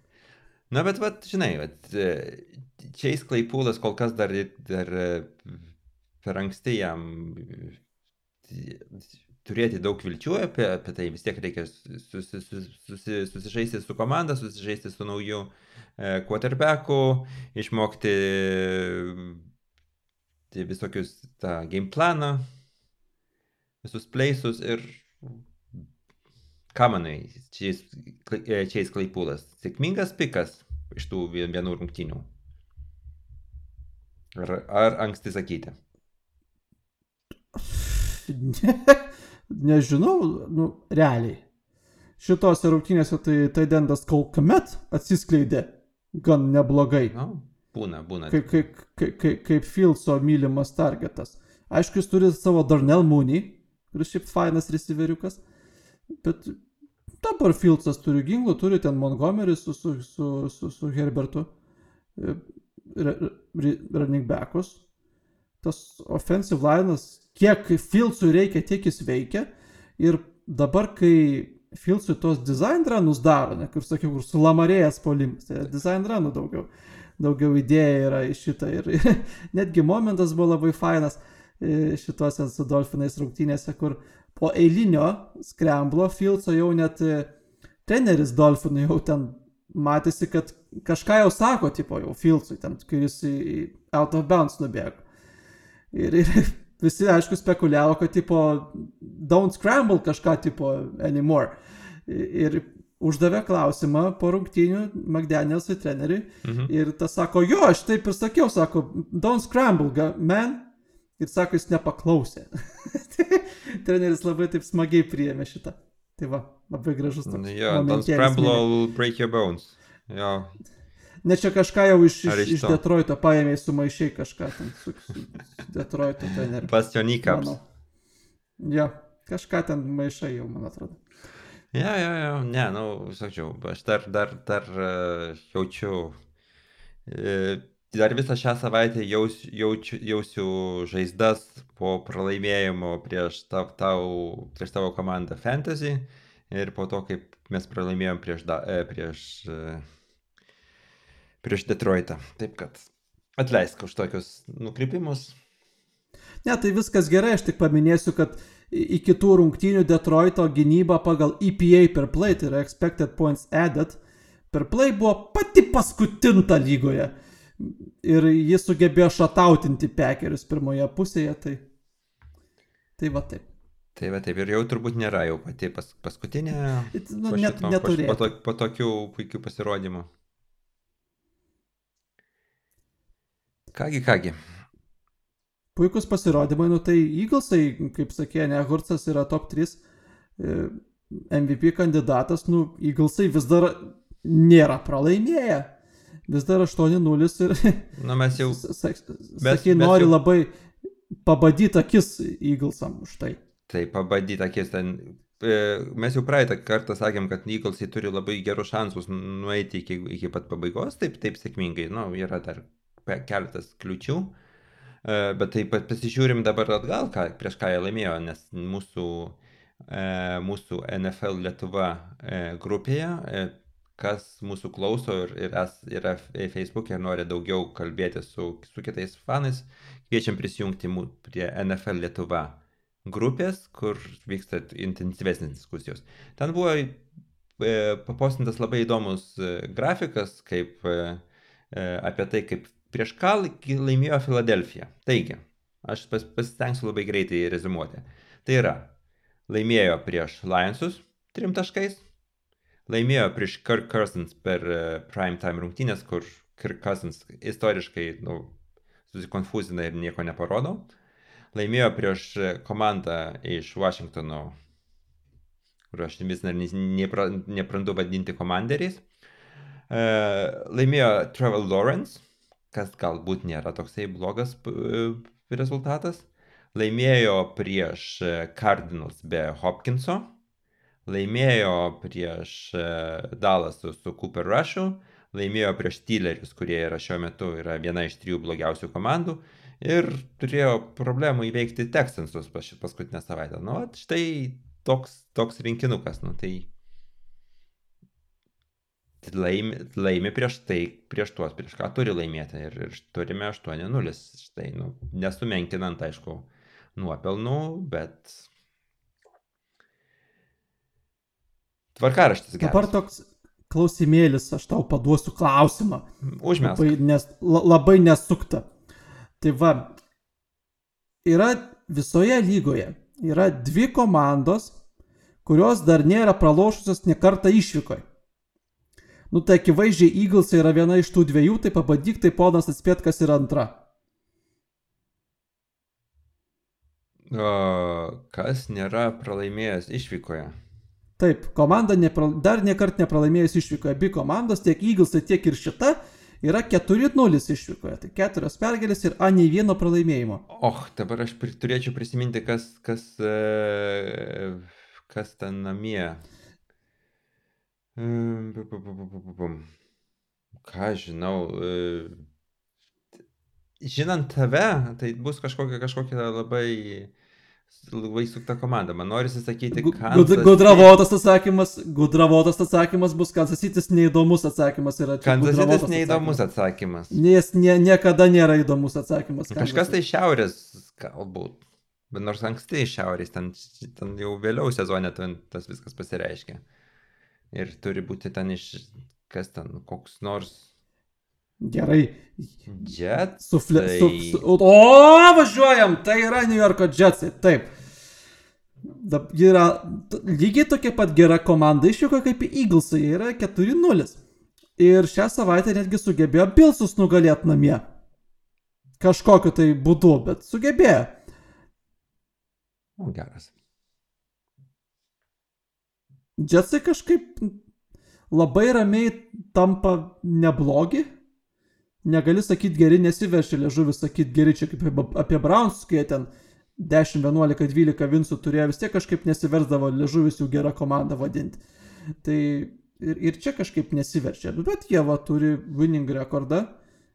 Na, bet, vat, žinai, vat, čia įsklaipūlas kol kas dar, dar per anksti jam turėti daug vilčių apie, apie tai, vis tiek reikia susi, susi, susižaisti su komanda, susižaisti su nauju e, quarterbacku, išmokti tai visokius tą game planą, visus pleisus ir ką manai, čia įsklaipūlas. Sėkmingas pikas iš tų vienų rungtynių. Ar, ar anksti sakyti? Ne, nežinau, nu, realiai. Šitose rungtynėse tai Taidendas kol kamet atsiskleidė gan neblogai. No, būna, būna. Kaip, kaip, kaip, kaip, kaip Filso mylimas targetas. Aišku, jis turi savo Darnell Mooney, kuris šiaip fainas receiveriukas, bet dabar Filsas turi ginklų, turi ten Montgomery su, su, su, su, su Herbertu, e, running backus. Tas offensive line'as kiek Filsui reikia, tiek jis veikia. Ir dabar, kai Filsui tos design runus daro, ne, kaip sakiau, kur sulamarėjęs polimas, tai design runų daugiau, daugiau idėja yra iš šitą. Ir, ir netgi momentas buvo labai fainas e, šituose su Dolfinais rungtynėse, kur po eilinio skramblo Filso jau net e, treneris Dolfinų jau ten matėsi, kad kažką jau sako, tipo jau Filsui, ten, į out of bounds nubėgo. Ir, ir visi, aišku, spekuliavo, kad tipo don't scramble kažką tipo anymore. Ir uždavė klausimą po rungtynių McDanielsui treneriui. Mhm. Ir tas sako, jo, aš taip ir sakiau, sako, don't scramble, man. Ir sako, jis nepaklausė. Treneris labai taip smagiai priėmė šitą. Tai va, labai gražus toks. Jo, don't scramble, break your bones. Jo. Ne čia kažką jau iš, iš, iš, iš Detroito paėmė sumaišiai kažką ten su, su Detroito treneriu. Bastionikas. Ja, kažką ten maišai jau, man atrodo. Ja, ja, ja, ne, nu, sakiau, aš dar, dar, dar uh, jaučiu, uh, dar visą šią savaitę jaus, jaučiu, jausiu žaizdas po pralaimėjimo prieš, tau, tau, prieš tavo komandą Fantasy ir po to, kaip mes pralaimėjom prieš, da, prieš uh, prieš Detroitą. Taip kad atleisk už tokius nukrypimus. Ne, tai viskas gerai, aš tik paminėsiu, kad į kitų rungtynių Detroito gynyba pagal EPA per play, tai yra expected points added, per play buvo pati paskutinta lygoje. Ir jis sugebėjo šatautinti pekerius pirmoje pusėje, tai, tai va taip. Tai va taip ir jau turbūt nėra jau pati pas, paskutinė. Nu, net, neturėjo. Po, to, po tokių puikių pasirodymų. Kągi, kągi. Puikus pasirodymai, nu tai Eaglesai, kaip sakė, ne, Hurtsas yra top 3 e, MVP kandidatas, nu Eaglesai vis dar nėra pralaimėję. Vis dar 8-0 ir... Na mes jau... Sakai, nori jau... labai pabadyti akis Eaglesam už tai. Tai pabadyti akis ten e, mes jau praeitą kartą sakėm, kad Eaglesai turi labai gerus šansus nueiti iki, iki pat pabaigos, taip, taip sėkmingai, nu, yra dar keletas kliučių, e, bet taip pat pasižiūrim dabar atgal, ką, prieš ką jie laimėjo, nes mūsų, e, mūsų NFL Lietuva e, grupėje, kas mūsų klauso ir, ir es, yra Facebook'e ir nori daugiau kalbėti su, su kitais fanais, kviečiam prisijungti prie NFL Lietuva grupės, kur vyksta intensyvesnės diskusijos. Ten buvo papostintas labai įdomus grafikas, kaip apie tai, kaip Prieš ką laimėjo Filadelfija? Taigi, aš pas, pasistengsiu labai greitai rezumuoti. Tai yra, laimėjo prieš Lionsus trim taškais, laimėjo prieš Kirk Cousins per uh, prime time rungtynės, kur Kirk Cousins istoriškai nu, susikonfuzina ir nieko neparodo. Laimėjo prieš e, komandą iš Washingtono, kur aš vis dar neprandu vadinti komanderiais. Uh, laimėjo Trevor Lawrence kas galbūt nėra toksai blogas rezultatas. Laimėjo prieš e, Cardinals be Hopkinso, laimėjo prieš e, Dallas su, su Cooper Rushu, laimėjo prieš Steelerius, kurie yra šiuo metu yra viena iš trijų blogiausių komandų ir turėjo problemų įveikti Texansus paskutinę savaitę. Nu, štai toks, toks rinkinukas, nu tai laimi, laimi prieš tai, prieš tuos, prieš ką turi laimėti. Ir, ir turime 8-0. Štai, nu, nesumenkinant, aišku, nuopelnų, bet tvarkaraštis geras. Dabar toks klausimėlis, aš tau paduosiu klausimą. Užmės. Labai, nes, labai nesukta. Tai va, yra visoje lygoje, yra dvi komandos, kurios dar nėra pralošusios ne kartą išvykoje. Nu tai akivaizdžiai Eagles yra viena iš tų dviejų, tai pabandyk tai ponas atspėt, kas yra antra. O, kas nėra pralaimėjęs išvykoje? Taip, komanda nepra, dar niekart nepralaimėjęs išvykoje. Abi komandos, tiek Eagles, tiek ir šita, yra 4-0 išvykoje. Tai keturios pergalės ir A nei vieno pralaimėjimo. Och, dabar aš turėčiau prisiminti, kas, kas, e, kas ten namie. Ką žinau. Žinant tave, tai bus kažkokia, kažkokia labai labai sukta komanda. Man norisi sakyti, kad... Gudravotas atsakymas, gudravotas atsakymas bus Kansasytis neįdomus atsakymas yra. Kansasytis neįdomus atsakymas. Nes nie, niekada nėra įdomus atsakymas. Kansas. Kažkas tai šiaurės galbūt. Bet nors anksti iš šiaurės, ten, ten jau vėliau sezone tas viskas pasireiškia ir turi būti ten iš, kas ten, koks nors. Gerai. Jetsai. Su, fle, su, su, o, važiuojam, tai yra New Yorko Jetsai, taip. Dab, yra lygiai tokia pat gera komanda išvyko kaip Eaglesai, yra 4-0. Ir šią savaitę netgi sugebėjo Bilsus nugalėti namie. Kažkokiu tai būdu, bet sugebėjo. Geras. Jetsai kažkaip labai ramiai tampa neblogi. Negali sakyti geri, nesiveršia liežuvis sakyti geri, čia kaip apie Browns, kai ten 10, 11, 12 vinsų turėjo, vis tiek kažkaip nesiversdavo liežuvis jų gerą komandą vadinti. Tai ir, ir čia kažkaip nesiverčia. Bet jie va turi winning rekordą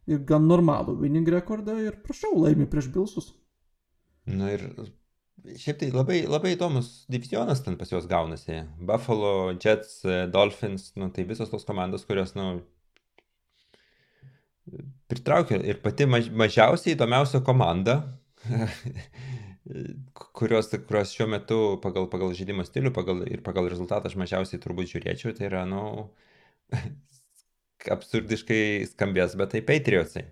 ir gan normalų winning rekordą ir prašau, laimi prieš Bilsus. Na ir šiaip tai labai, labai įdomus divizionas ten pas juos gaunasi. Buffalo, Jets, Dolphins, nu, tai visos tos komandos, kurios, nu, pritraukia ir pati maž, mažiausiai įdomiausia komanda, kurios, kurios šiuo metu pagal, pagal žaidimo stilių pagal, ir pagal rezultatą aš mažiausiai turbūt žiūrėčiau, tai yra, nu, absurdiškai skambės, bet tai Patriotsai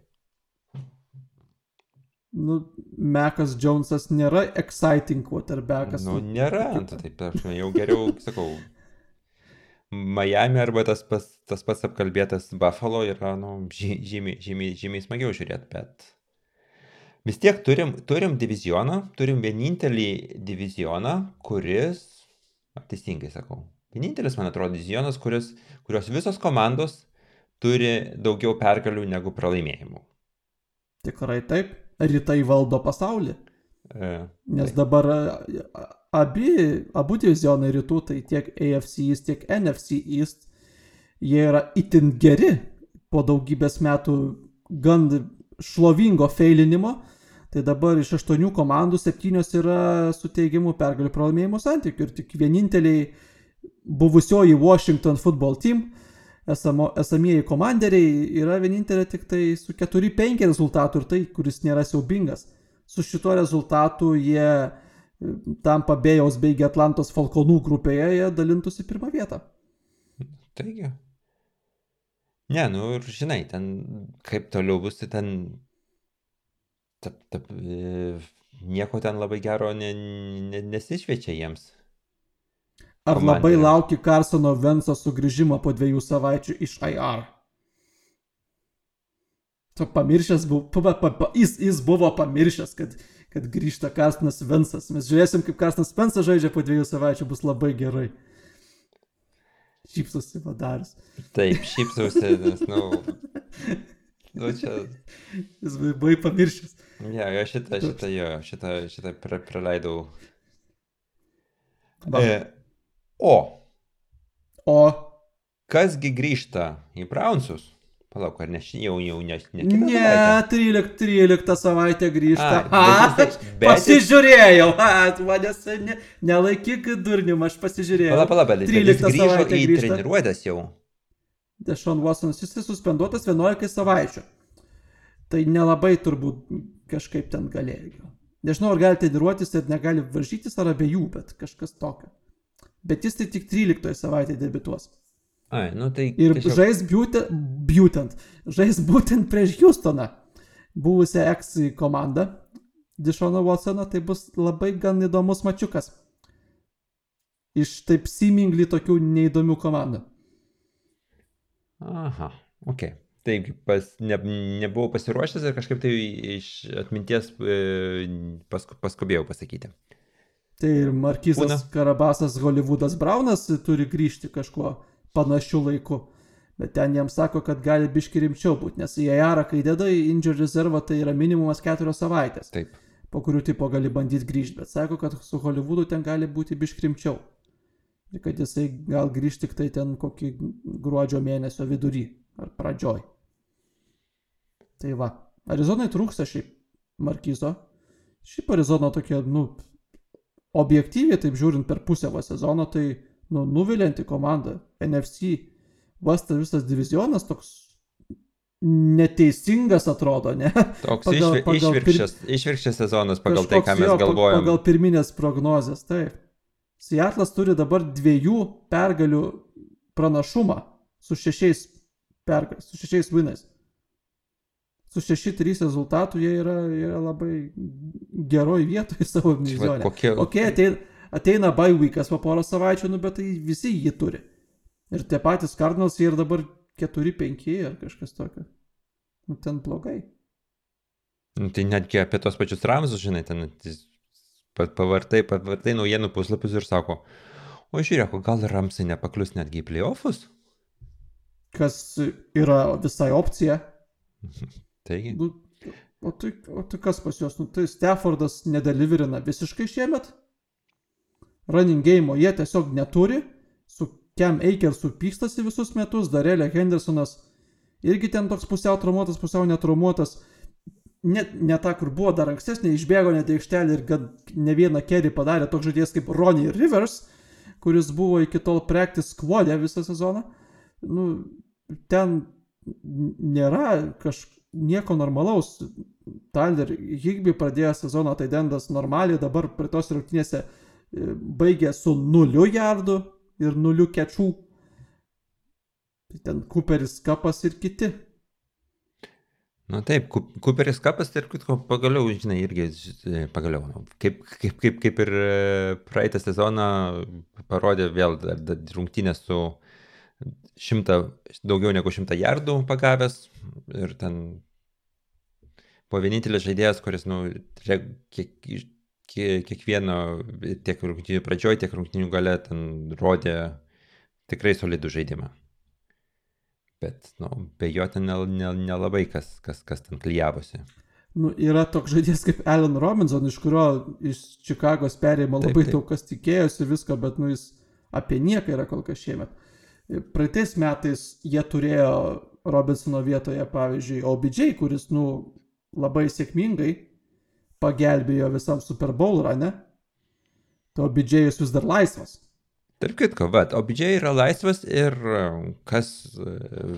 nu, Mekas Jonesas nėra exciting quarterbackas. Nu, nėra, nu, taip, aš jau geriau sakau. Miami arba tas pats, tas pats apkalbėtas Buffalo yra nu, žymiai, žymiai, žymiai smagiau žiūrėti, bet vis tiek turim, turim divizioną, turim vienintelį divizioną, kuris, teisingai sakau, vienintelis, man atrodo, divizionas, kuris, kurios visos komandos turi daugiau pergalių negu pralaimėjimų. Tikrai taip rytai valdo pasaulį. E, Nes tai. dabar abi, abu divizionai rytų, tai tiek AFC East, tiek NFC East, jie yra itin geri po daugybės metų gan šlovingo feilinimo. Tai dabar iš aštuonių komandų septynios yra su teigiamu pergalių pralaimėjimo santykiu ir tik vieninteliai buvusioji Washington football team esamo, esamieji komanderiai yra vienintelė tik tai su 4-5 rezultatu ir tai, kuris nėra siaubingas. Su šituo rezultatu jie e, tampa Bėjaus beigi Atlantos Falkonų grupėje, jie dalintųsi pirmą vietą. Taigi. Ne, nu ir žinai, ten kaip toliau bus, tai ten tap, tap, e, nieko ten labai gero ne, ne, nesišviečia jiems. Ar komandė. labai lauki Karsono Venso sugrįžimo po dviejų savaičių iš IR? Tu pamiršęs, buvo, pa, pa, pa, jis, jis buvo pamiršęs, kad, kad grįžta Karsonas Vensas. Mes žiūrėsim, kaip Karsonas Vensas žaidžia po dviejų savaičių, bus labai gerai. Šypsosi padaris. Taip, šypsosi, nes, nu, nu čia. Jis buvo pamiršęs. Ja, jo, šitą, šitą, jo, šitą, šitą praleidau. Va. E, O. O. Kasgi grįžta į Brownsus? Palauk, ar ne jau, jau ne. Ne, ne 13, 13 savaitę grįžta. A, bet, bet, bet, pasižiūrėjau, a, manęs ne, nelaikyk durnium, aš pasižiūrėjau. Palauk, palauk, bet 13 savaitę į grįžta. treniruotės jau. Dešon Watsonas, jis suspenduotas 11 savaičių. Tai nelabai turbūt kažkaip ten galėjo. Nežinau, ar gali treniruotis ir negali varžytis, ar abiejų, bet kažkas tokio bet jis tai tik 13 savaitėje debituos. Ai, nu tai. Ir tiesiog... žais būtent, būtent, žais būtent prieš Houstoną, buvusią ex komandą Dišono Watsono, tai bus labai gan įdomus mačiukas. Iš taip simingly tokių neįdomių komandų. Aha, ok. Taigi, pas, ne, nebuvau pasiruošęs ir kažkaip tai iš atminties e, pas, paskubėjau pasakyti. Tai ir Markizas Būna. Karabasas Hollywoodas Braunas turi grįžti kažkuo panašiu laiku. Bet ten jam sako, kad gali biški rimčiau būti, nes į AR, kai deda į injured reservą, tai yra minimumas keturios savaitės. Taip. Po kurių tipo gali bandyti grįžti, bet sako, kad su Hollywoodu ten gali būti biški rimčiau. Ir kad jisai gal grįžti tik tai ten kokį gruodžio mėnesio vidury ar pradžioj. Tai va. Arizonai trūksta šiaip Markizo. Šiaip Arizona tokia, nu, objektyviai taip žiūrint per pusę va sezono, tai nu, nuvilinti komanda. NFC Vastas visas divizionas toks neteisingas atrodo, ne? Toks pagal, išvi, pagal išvirkščias, pir... išvirkščias sezonas pagal tai, ką mes jo, galvojame. Pagal pirminės prognozes, taip. Seatlas turi dabar dviejų pergalių pranašumą su šešiais, pergal, su šešiais winais su 6-3 rezultatu jie yra, yra labai geroj vietoje savo divizionė. Kokie... Okay, ateina, ateina weekas po porą savaičių, nu, bet tai visi jį turi. Ir tie patys Cardinals jie ir dabar 4-5 ar kažkas tokio. Nu, ten blogai. Nu, tai netgi apie tos pačius Ramsus, žinai, ten pavartai, pavartai naujienų puslapius ir sako, o žiūrėk, gal Ramsai nepaklius netgi į playoffus? kas yra visai opcija. Taigi. Nu, o, tai, o tai kas pas juos? Nu, tai Staffordas nedeliverina visiškai šiemet. Running game jie tiesiog neturi. Su Kem Eikersu pykstasi visus metus. Darelė Hendersonas irgi ten toks pusiau traumuotas, pusiau netraumuotas. Net ne ta, kur buvo dar ankstesnė, išbėgo net į aikštelę ir kad ne vieną kerį padarė toks žaidėjas kaip Ronnie Rivers, kuris buvo iki tol practice squadė visą sezoną. Nu, ten nėra kažkas nieko normalaus. Tyler Higby pradėjo sezoną tai dendas normaliai, dabar prie tos rungtynėse e, baigė su nuliu jardų ir nuliu kečių. Ten Cooperis kapas ir kiti. Na nu, taip, Cooperis kapas, tarp kitko, pagaliau, žinai, irgi, e, pagaliau, nu, kaip, kaip, kaip, kaip ir e, praeitą sezoną parodė vėl rungtynės su šimtą, daugiau negu šimtą jardų pagavęs ir ten buvo vienintelis žaidėjas, kuris, nu, kiek, kiek, kiekvieno, tiek rungtynių pradžioje, tiek rungtynių gale ten rodė tikrai solidų žaidimą. Bet, nu, be jo ten nelabai ne, ne kas, kas, kas ten klyjavosi. Nu, yra toks žaidėjas kaip Alan Robinson, iš kurio iš Čikagos perėjimo labai taip, taip. daug kas tikėjosi visko, bet nu, jis apie nieką yra kol kas šiemet. Praeitais metais jie turėjo Robinsono vietoje, pavyzdžiui, OBJ, kuris, nu, labai sėkmingai pagelbėjo visam Super Bowl rane. To OBJ vis dar laisvas. Tarp kitko, va, OBJ yra laisvas ir kas e,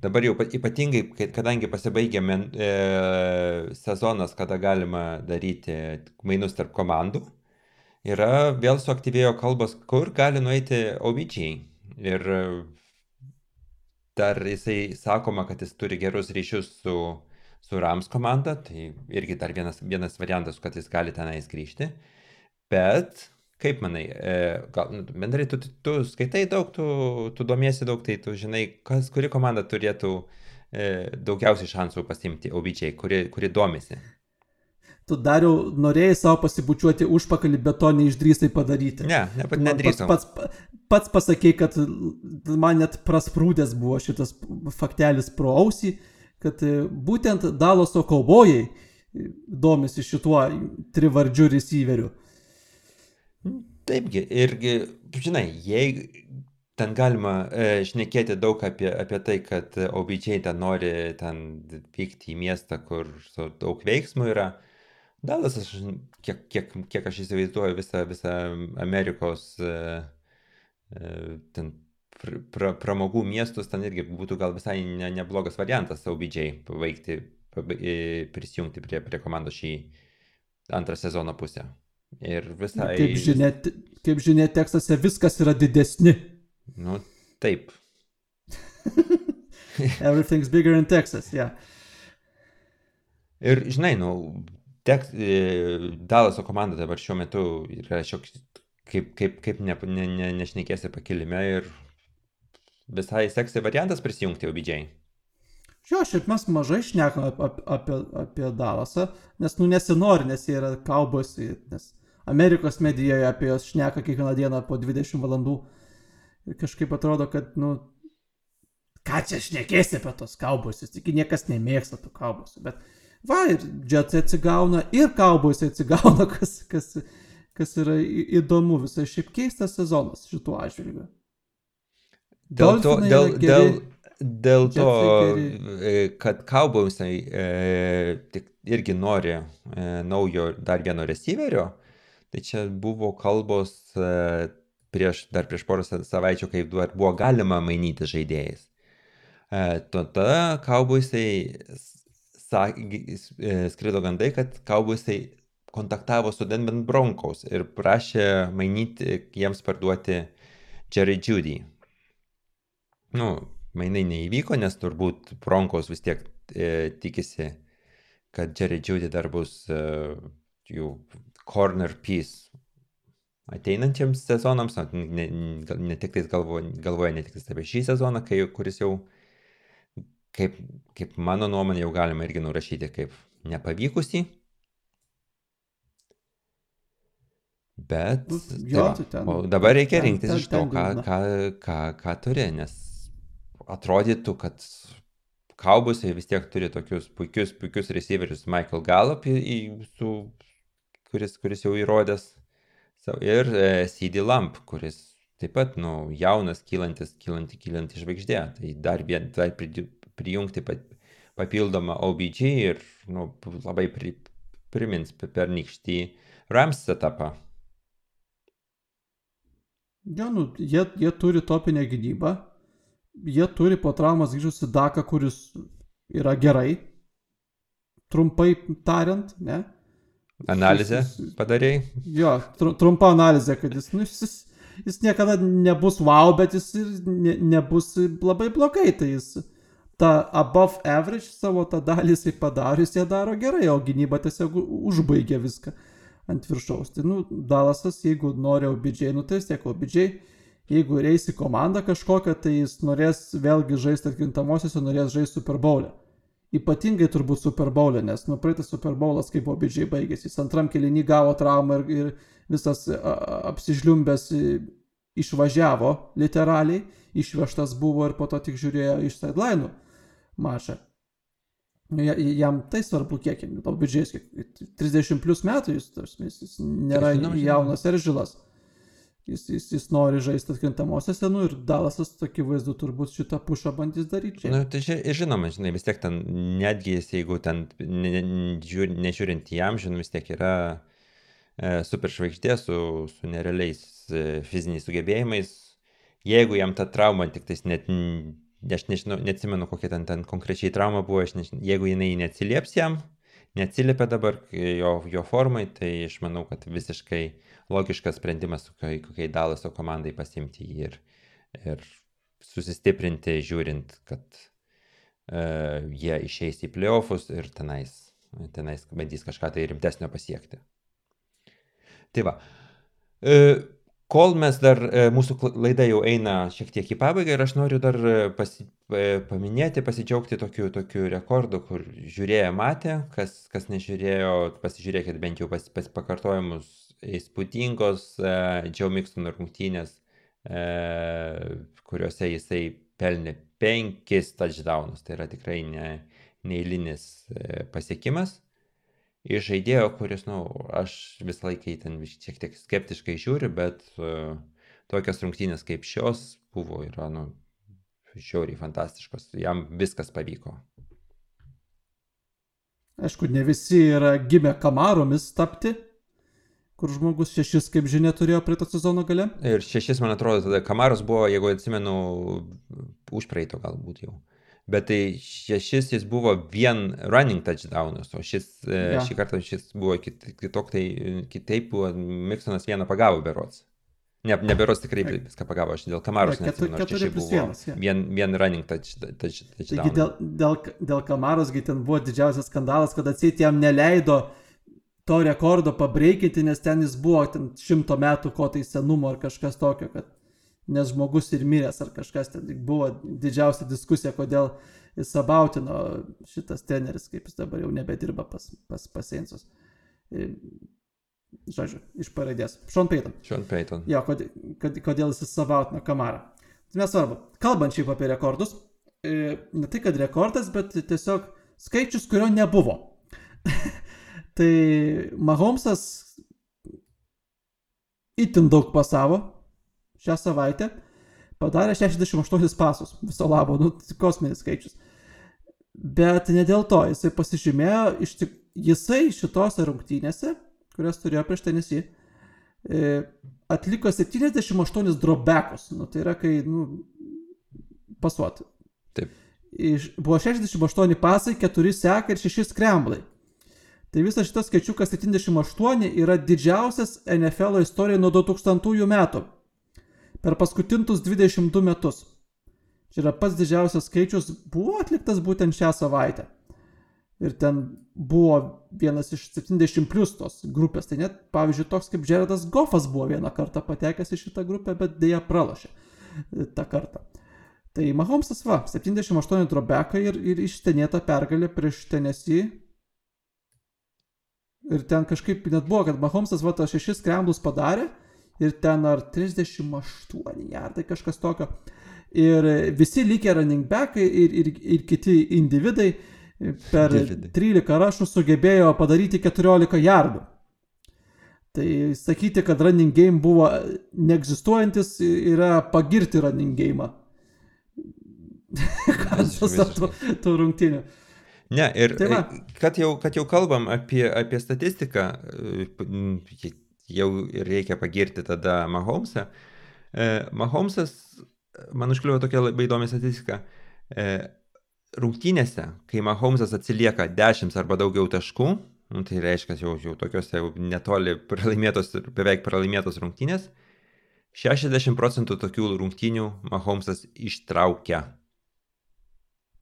dabar jau ypatingai, kadangi pasibaigė men, e, sezonas, kada galima daryti mainus tarp komandų, yra vėl suaktyvėjo kalbos, kur gali nueiti OBJ. Ir e, dar jisai sakoma, kad jis turi gerus ryšius su, su Rams komanda, tai irgi dar vienas, vienas variantas, kad jis gali tenais grįžti. Bet Kaip manai, e, gal, nu, bendrai tu, tu, skaitai daug, tu, tu domiesi daug, tai tu žinai, kas, kuri komanda turėtų e, daugiausiai šansų pasimti OBJ, kuri, kuri domisi. Tu dariau, norėjai savo pasibučiuoti užpakalį, bet to neišdrįstai padaryti. Ne, ne nedrįsau. Pats, pats, pats pasakė, kad man net prasprūdęs buvo šitas faktelis pro ausį, kad e, būtent Daloso kaubojai domisi šituo trivardžiu receiveriu. Taipgi, irgi, žinai, jei ten galima e, šnekėti daug apie, apie tai, kad OBJ ten nori ten vykti į miestą, kur daug veiksmų yra. Dalasas, kiek, kiek, kiek aš įsivaizduoju visą, visą Amerikos e, e, ten pra, pramogų miestus, ten irgi būtų gal visai ne, neblogas variantas OBJ paveikti, prisijungti prie, prie komandos šį antrą sezono pusę. Ir visai. Kaip žinia, kaip žinia, Teksase viskas yra didesni. Nu, taip. Everything's bigger in Texas, yeah. Ir žinai, nu, tek, e, Dalaso komanda dabar šiuo metu yra šioks, kaip, kaip, kaip ne, ne, ne, nešnekėsi pakilime ir visai seksai variantas prisijungti OBJ. Jo, šiaip mes mažai šnekame apie, apie, apie Dalasą, nes nu nesinori, nes jie yra kaubos, nes Amerikos medijoje apie juos šneka kiekvieną dieną po 20 valandų. Ir kažkaip atrodo, kad, nu, ką čia šnekėsi apie tos kaubosius, tik niekas nemėgsta tų kaubosių. Bet va, ir džetai atsigauna, ir kaubosiai atsigauna, kas, kas, kas yra įdomu, visai šiaip keistas sezonas šituo atžvilgiu. Dėl to, dėl, dėl, Dėl to, e, kad Cowboysai e, tik irgi nori e, naujo dar vieno receiverio, tai čia buvo kalbos e, prieš, dar prieš porą savaičių, kai dar buvo galima mainyti žaidėjais. E, tada Cowboysai e, skrido gandai, kad Cowboysai kontaktavo su Denver Broncos ir prašė mainyti, jiems parduoti Jerry Judy. Nu, mainai neįvyko, nes turbūt Bronkos vis tiek e, tikisi, kad Jerry Judy dar bus e, jų corner piece ateinantiems sezonams, ne, ne tik tais galvoja, galvoja ne tik tais apie šį sezoną, kai, kuris jau, kaip, kaip mano nuomonė, jau galima irgi nurašyti kaip nepavykusį. Bet jo, tai ten, o dabar reikia rinktis ten, iš to, ką, ką, ką, ką turi, nes atrodytų, kad kaubusai vis tiek turi tokius puikius, puikius receiverius Michael Gallup, į, į, su, kuris, kuris jau įrodęs, ir e, CD Lamp, kuris taip pat, nu, jaunas, kylantis, kylanti, kylanti žvaigždė. Tai dar vien, dar prijungti papildomą OBG ir, nu, labai pri, primins per nykštį Rams setupą. Ja, nu, jie, jie turi topinę gynybą, jie turi po traumas grįžusi Daką, kuris yra gerai, trumpai tariant, ne? Analizę padarėjai? Jo, tr trumpa analizė, kad jis, nu, jis, jis niekada nebus wow, bet jis ir ne, nebus labai blogai, tai jis tą above average savo tą dalį jisai padaro, jis ją daro gerai, o gynyba tiesiog užbaigia viską ant viršaus. Tai, nu, Dalasas, jeigu nori obidžiai, nu tai vis tiek obidžiai jeigu reis į komandą kažkokią, tai jis norės vėlgi žaisti atkrintamosiose, norės žaisti Super Bowl'e. Ypatingai turbūt Super Bowl'e, nes nu praeitas Super Bowl'as kaip obidžiai baigėsi. Jis antram kelinį gavo traumą ir, ir visas apsižliumbęs išvažiavo literaliai, išvežtas buvo ir po to tik žiūrėjo iš sideline'ų mačą. Nu, jam tai svarbu, kiek jam, obidžiai, 30 plus metų jis, jis, jis nėra jaunas ir žilas jis, jis, jis nori žaisti atkrintamosiose, nu ir Dalasas tokį vaizdą turbūt šitą pušą bandys daryti. Na, nu, tai ži, žinoma, žinai, vis tiek ten, netgi jeigu ten, ne, ne, nežiūrint į amžių, nu, vis tiek yra e, superžvaigždė su, su nerealiais e, fiziniais sugebėjimais. Jeigu jam ta trauma tik tais net, aš nežinau, neatsimenu, kokia ten, ten konkrečiai trauma buvo, nežinau, jeigu jinai neatsilieps jam, neatsiliepia dabar jo, jo formai, tai aš manau, kad visiškai logiškas sprendimas kokiai, kokiai Dalaso komandai pasimti jį ir, ir susistiprinti, žiūrint, kad uh, jie išeis į playoffus ir tenais, tenais bandys kažką tai rimtesnio pasiekti. Tai va. Uh, Kol mes dar, e, mūsų laida jau eina šiek tiek į pabaigą ir aš noriu dar pasi, paminėti, pasidžiaugti tokiu, tokiu rekordu, kur žiūrėjo matė, kas, kas nežiūrėjo, pasižiūrėkit bent jau pas, pas pakartojimus įspūdingos Džiau Miksono rungtynės, e, kuriuose jisai pelnė penkis touchdownus. Tai yra tikrai ne, neįlinis e, pasiekimas. Iš žaidėjo, kuris, na, nu, aš visą laiką ten šiek tiek skeptiškai žiūriu, bet uh, tokios rungtynės kaip šios buvo, yra, nu, žiauriai fantastiškos. Jam viskas pavyko. Aišku, ne visi yra gimę kamaromis tapti, kur žmogus šešis, kaip žinia, turėjo praeito sezono gale. Ir šešis, man atrodo, tada Kamaras buvo, jeigu atsimenu, už praeito galbūt jau. Bet tai šešis jis buvo vien running touchdownas, o šis, e, ja. šį kartą šis buvo kitok, tai kitaip buvo, Miksonas vieną pagavo berots. Ne, neberos tikrai viską pagavo, aš dėl Kamaros ja, neatsimenu, aš šeši buvo vienas, ja. vien, vien running touchdown. Touch, touch Taigi dėl, dėl, dėl Kamaros, kai ten buvo didžiausias skandalas, kad atseit jam neleido to rekordo pabreikinti, nes ten jis buvo ten šimto metų ko tai senumo ar kažkas tokio, kad nes žmogus ir miręs ar kažkas ten buvo didžiausia diskusija, kodėl jis abautino šitas treneris, kaip jis dabar jau nebedirba pas, pas, pas Seinsus. Žodžiu, iš pareidės. Sean Payton. Sean Payton. Jo, kodėl, kodėl jis sabautino kamarą. Tai nesvarbu. Kalbant šiaip apie rekordus, ne tai kad rekordas, bet tiesiog skaičius, kurio nebuvo. Tai Mahomesas itin daug pasavo šią savaitę, padarė 68 pasus, viso labo, nu, kosminis skaičius. Bet ne dėl to, jisai pasižymėjo, iš tik, jisai šitose rungtynėse, kurias turėjo prieš tenisį, e, atliko 78 dropbackus, nu, tai yra kai, nu, pasuoti. Taip. Iš, buvo 68 pasai, 4 seka ir 6 skremblai. Tai visas šitas skaičiukas 78 yra didžiausias NFL istorijoje nuo 2000 metų. Per paskutintus 22 metus. Čia yra pats didžiausias skaičius, buvo atliktas būtent šią savaitę. Ir ten buvo vienas iš 70 plus tos grupės. Tai net, pavyzdžiui, toks kaip Jaredas Goffas buvo vieną kartą patekęs į šitą grupę, bet dėja pralašė tą kartą. Tai Mahomesas va, 78 drobekai ir, ir ištenėta pergalė prieš Tennessee Ir ten kažkaip net buvo, kad Mahomesas va tos šešis kremblus padarė ir ten ar 38 jardai kažkas tokio. ir visi likę running backai ir, ir, ir kiti individai per individai. 13 rašų sugebėjo padaryti 14 jardų. Tai sakyti, kad running game buvo neegzistuojantis, yra pagirti running game. Kansas tų, tų rungtynių. Ne, ir tai va. kad, jau, kad jau kalbam apie, apie statistiką, jau reikia pagirti tada Mahomesą. E, Mahomesas, man užkliuvo tokia labai įdomi statistika. E, rungtynėse, kai Mahomesas atsilieka 10 arba daugiau taškų, nu, tai reiškia jau, jau tokiuose jau netoli pralaimėtos, beveik pralaimėtos rungtynės, 60 procentų tokių rungtynių Mahomesas ištraukia.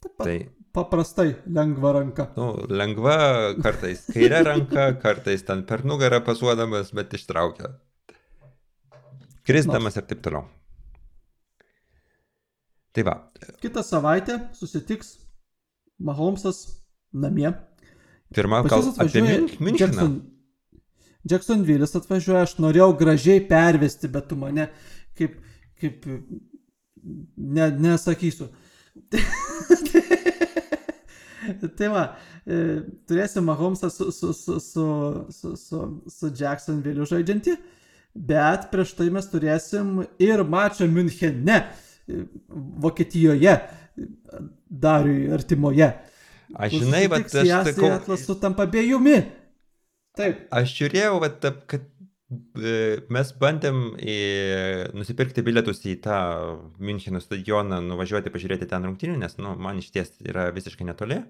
Taip pat. Tai paprastai lengva ranka. Nu, lengva, kartais kairė ranka, kartais ten per nugarą pasuodamas, bet ištraukia. Krisdamas ir taip toliau. Tai va. Kitą savaitę susitiks Mahomesas namie. Pirmą kalbą apie Müncheną. Jackson, Jacksonville'is atvažiuoja, aš norėjau gražiai pervesti, bet tu mane kaip, kaip ne, nesakysiu. tai va, e, turėsim Mahomesą su, su, su, su, su, su, su Jacksonville žaidžiantį, bet prieš tai mes turėsim ir mačą Münchene, e, Vokietijoje, Dariui artimoje. Aš žinai, bet aš sakau... Atlas sutampa abiejumi. Taip. Aš žiūrėjau, vat, kad mes bandėm į, nusipirkti bilietus į tą Müncheno stadioną, nuvažiuoti pažiūrėti ten rungtynių, nes nu, man iš ties yra visiškai netoli,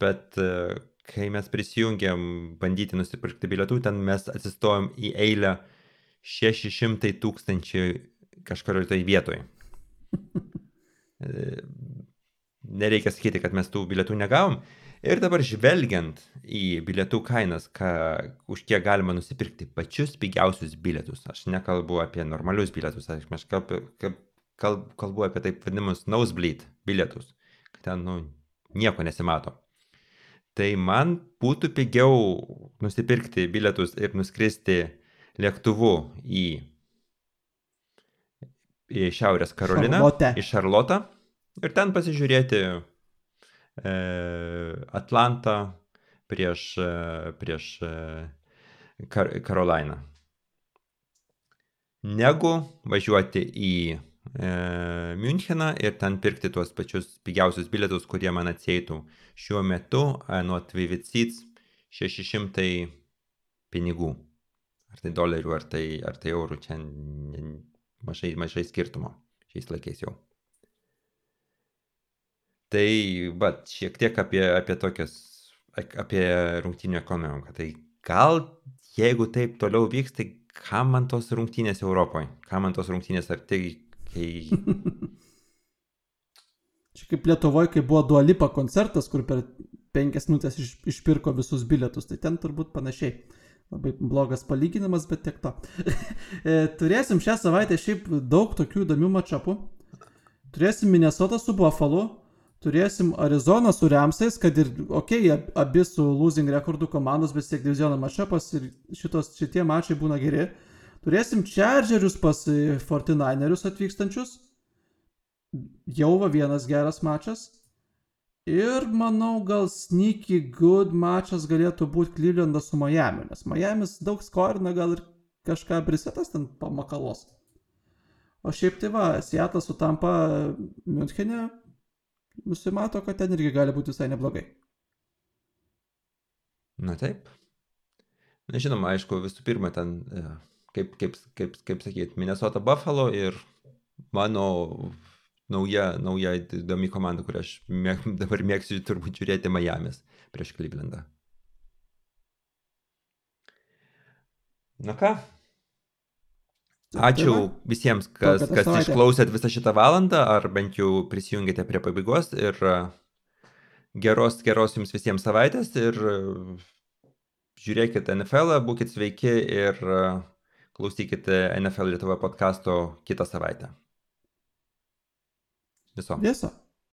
bet kai mes prisijungėm bandyti nusipirkti bilietų, ten mes atsistojom į eilę 600 tūkstančių kažkurioje tai vietoje. Nereikia sakyti, kad mes tų bilietų negavom. Ir dabar žvelgiant į bilietų kainas, ką, už kiek galima nusipirkti pačius pigiausius bilietus, aš nekalbu apie normalius bilietus, aš, kalbu, kalbu, kalbu apie taip vadinamus nosebleed bilietus, kad ten nu, nieko nesimato. Tai man būtų pigiau nusipirkti bilietus ir nuskristi lėktuvu į, į Šiaurės Karoliną, Šarlotę. į Šarlotą ir ten pasižiūrėti Atlantą prieš, e, prieš e, Kar Karolainą. Negu važiuoti į e, Müncheną ir ten pirkti tuos pačius pigiausius bilietus, kurie man atseitų šiuo metu nuo Tvivitsits 600 pinigų. Ar tai dolerių, ar tai, ar tai eurų, čia mažai, mažai skirtumo šiais laikais jau. Tai, bet šiek tiek apie, apie tokias, apie rungtynio ekonomiką. Tai gal, jeigu taip toliau vyks, tai kam man tos rungtynės Europoje? Kam man tos rungtynės, ar tai, kai... Čia kaip Lietuvoje, kai buvo Dualipa koncertas, kur per penkias minutės iš, išpirko visus bilietus, tai ten turbūt panašiai. Labai blogas palyginimas, bet tiek to. E, turėsim šią savaitę šiaip daug tokių įdomių mačapų. Turėsim Minnesota su Buffalo, turėsim Arizoną su Remsais, kad ir, okei, okay, abi su losing rekordų komandos, bet tiek diviziono mačapas ir šitos, šitie mačai būna geri. Turėsim Chargerius pas 49erius atvykstančius. Jau va vienas geras mačas. Ir manau, gal sneaky good mačas galėtų būti Clevelandas su Miami, nes Miami's daug skorina, gal ir kažką brisetas ten pamakalos. O šiaip tai va, Seatlas sutampa Münchenė, nusimato, kad ten irgi gali būti visai neblogai. Na taip. Na žinoma, aišku, visų pirma, ten, e, kaip, kaip, kaip, kaip sakyt, Minnesota Buffalo ir mano nauja, nauja įdomi komanda, kurią aš mėg, dabar mėgsiu turbūt žiūrėti Miami's prieš Clevelandą. Na ką, Ačiū visiems, kas, kas išklausėt visą šitą valandą, ar bent jau prisijungėte prie pabaigos ir e, geros, geros jums visiems savaitės ir e, žiūrėkite NFL, būkite sveiki ir e, klausykite NFL Lietuva podkasto kitą savaitę. Viso. Viso.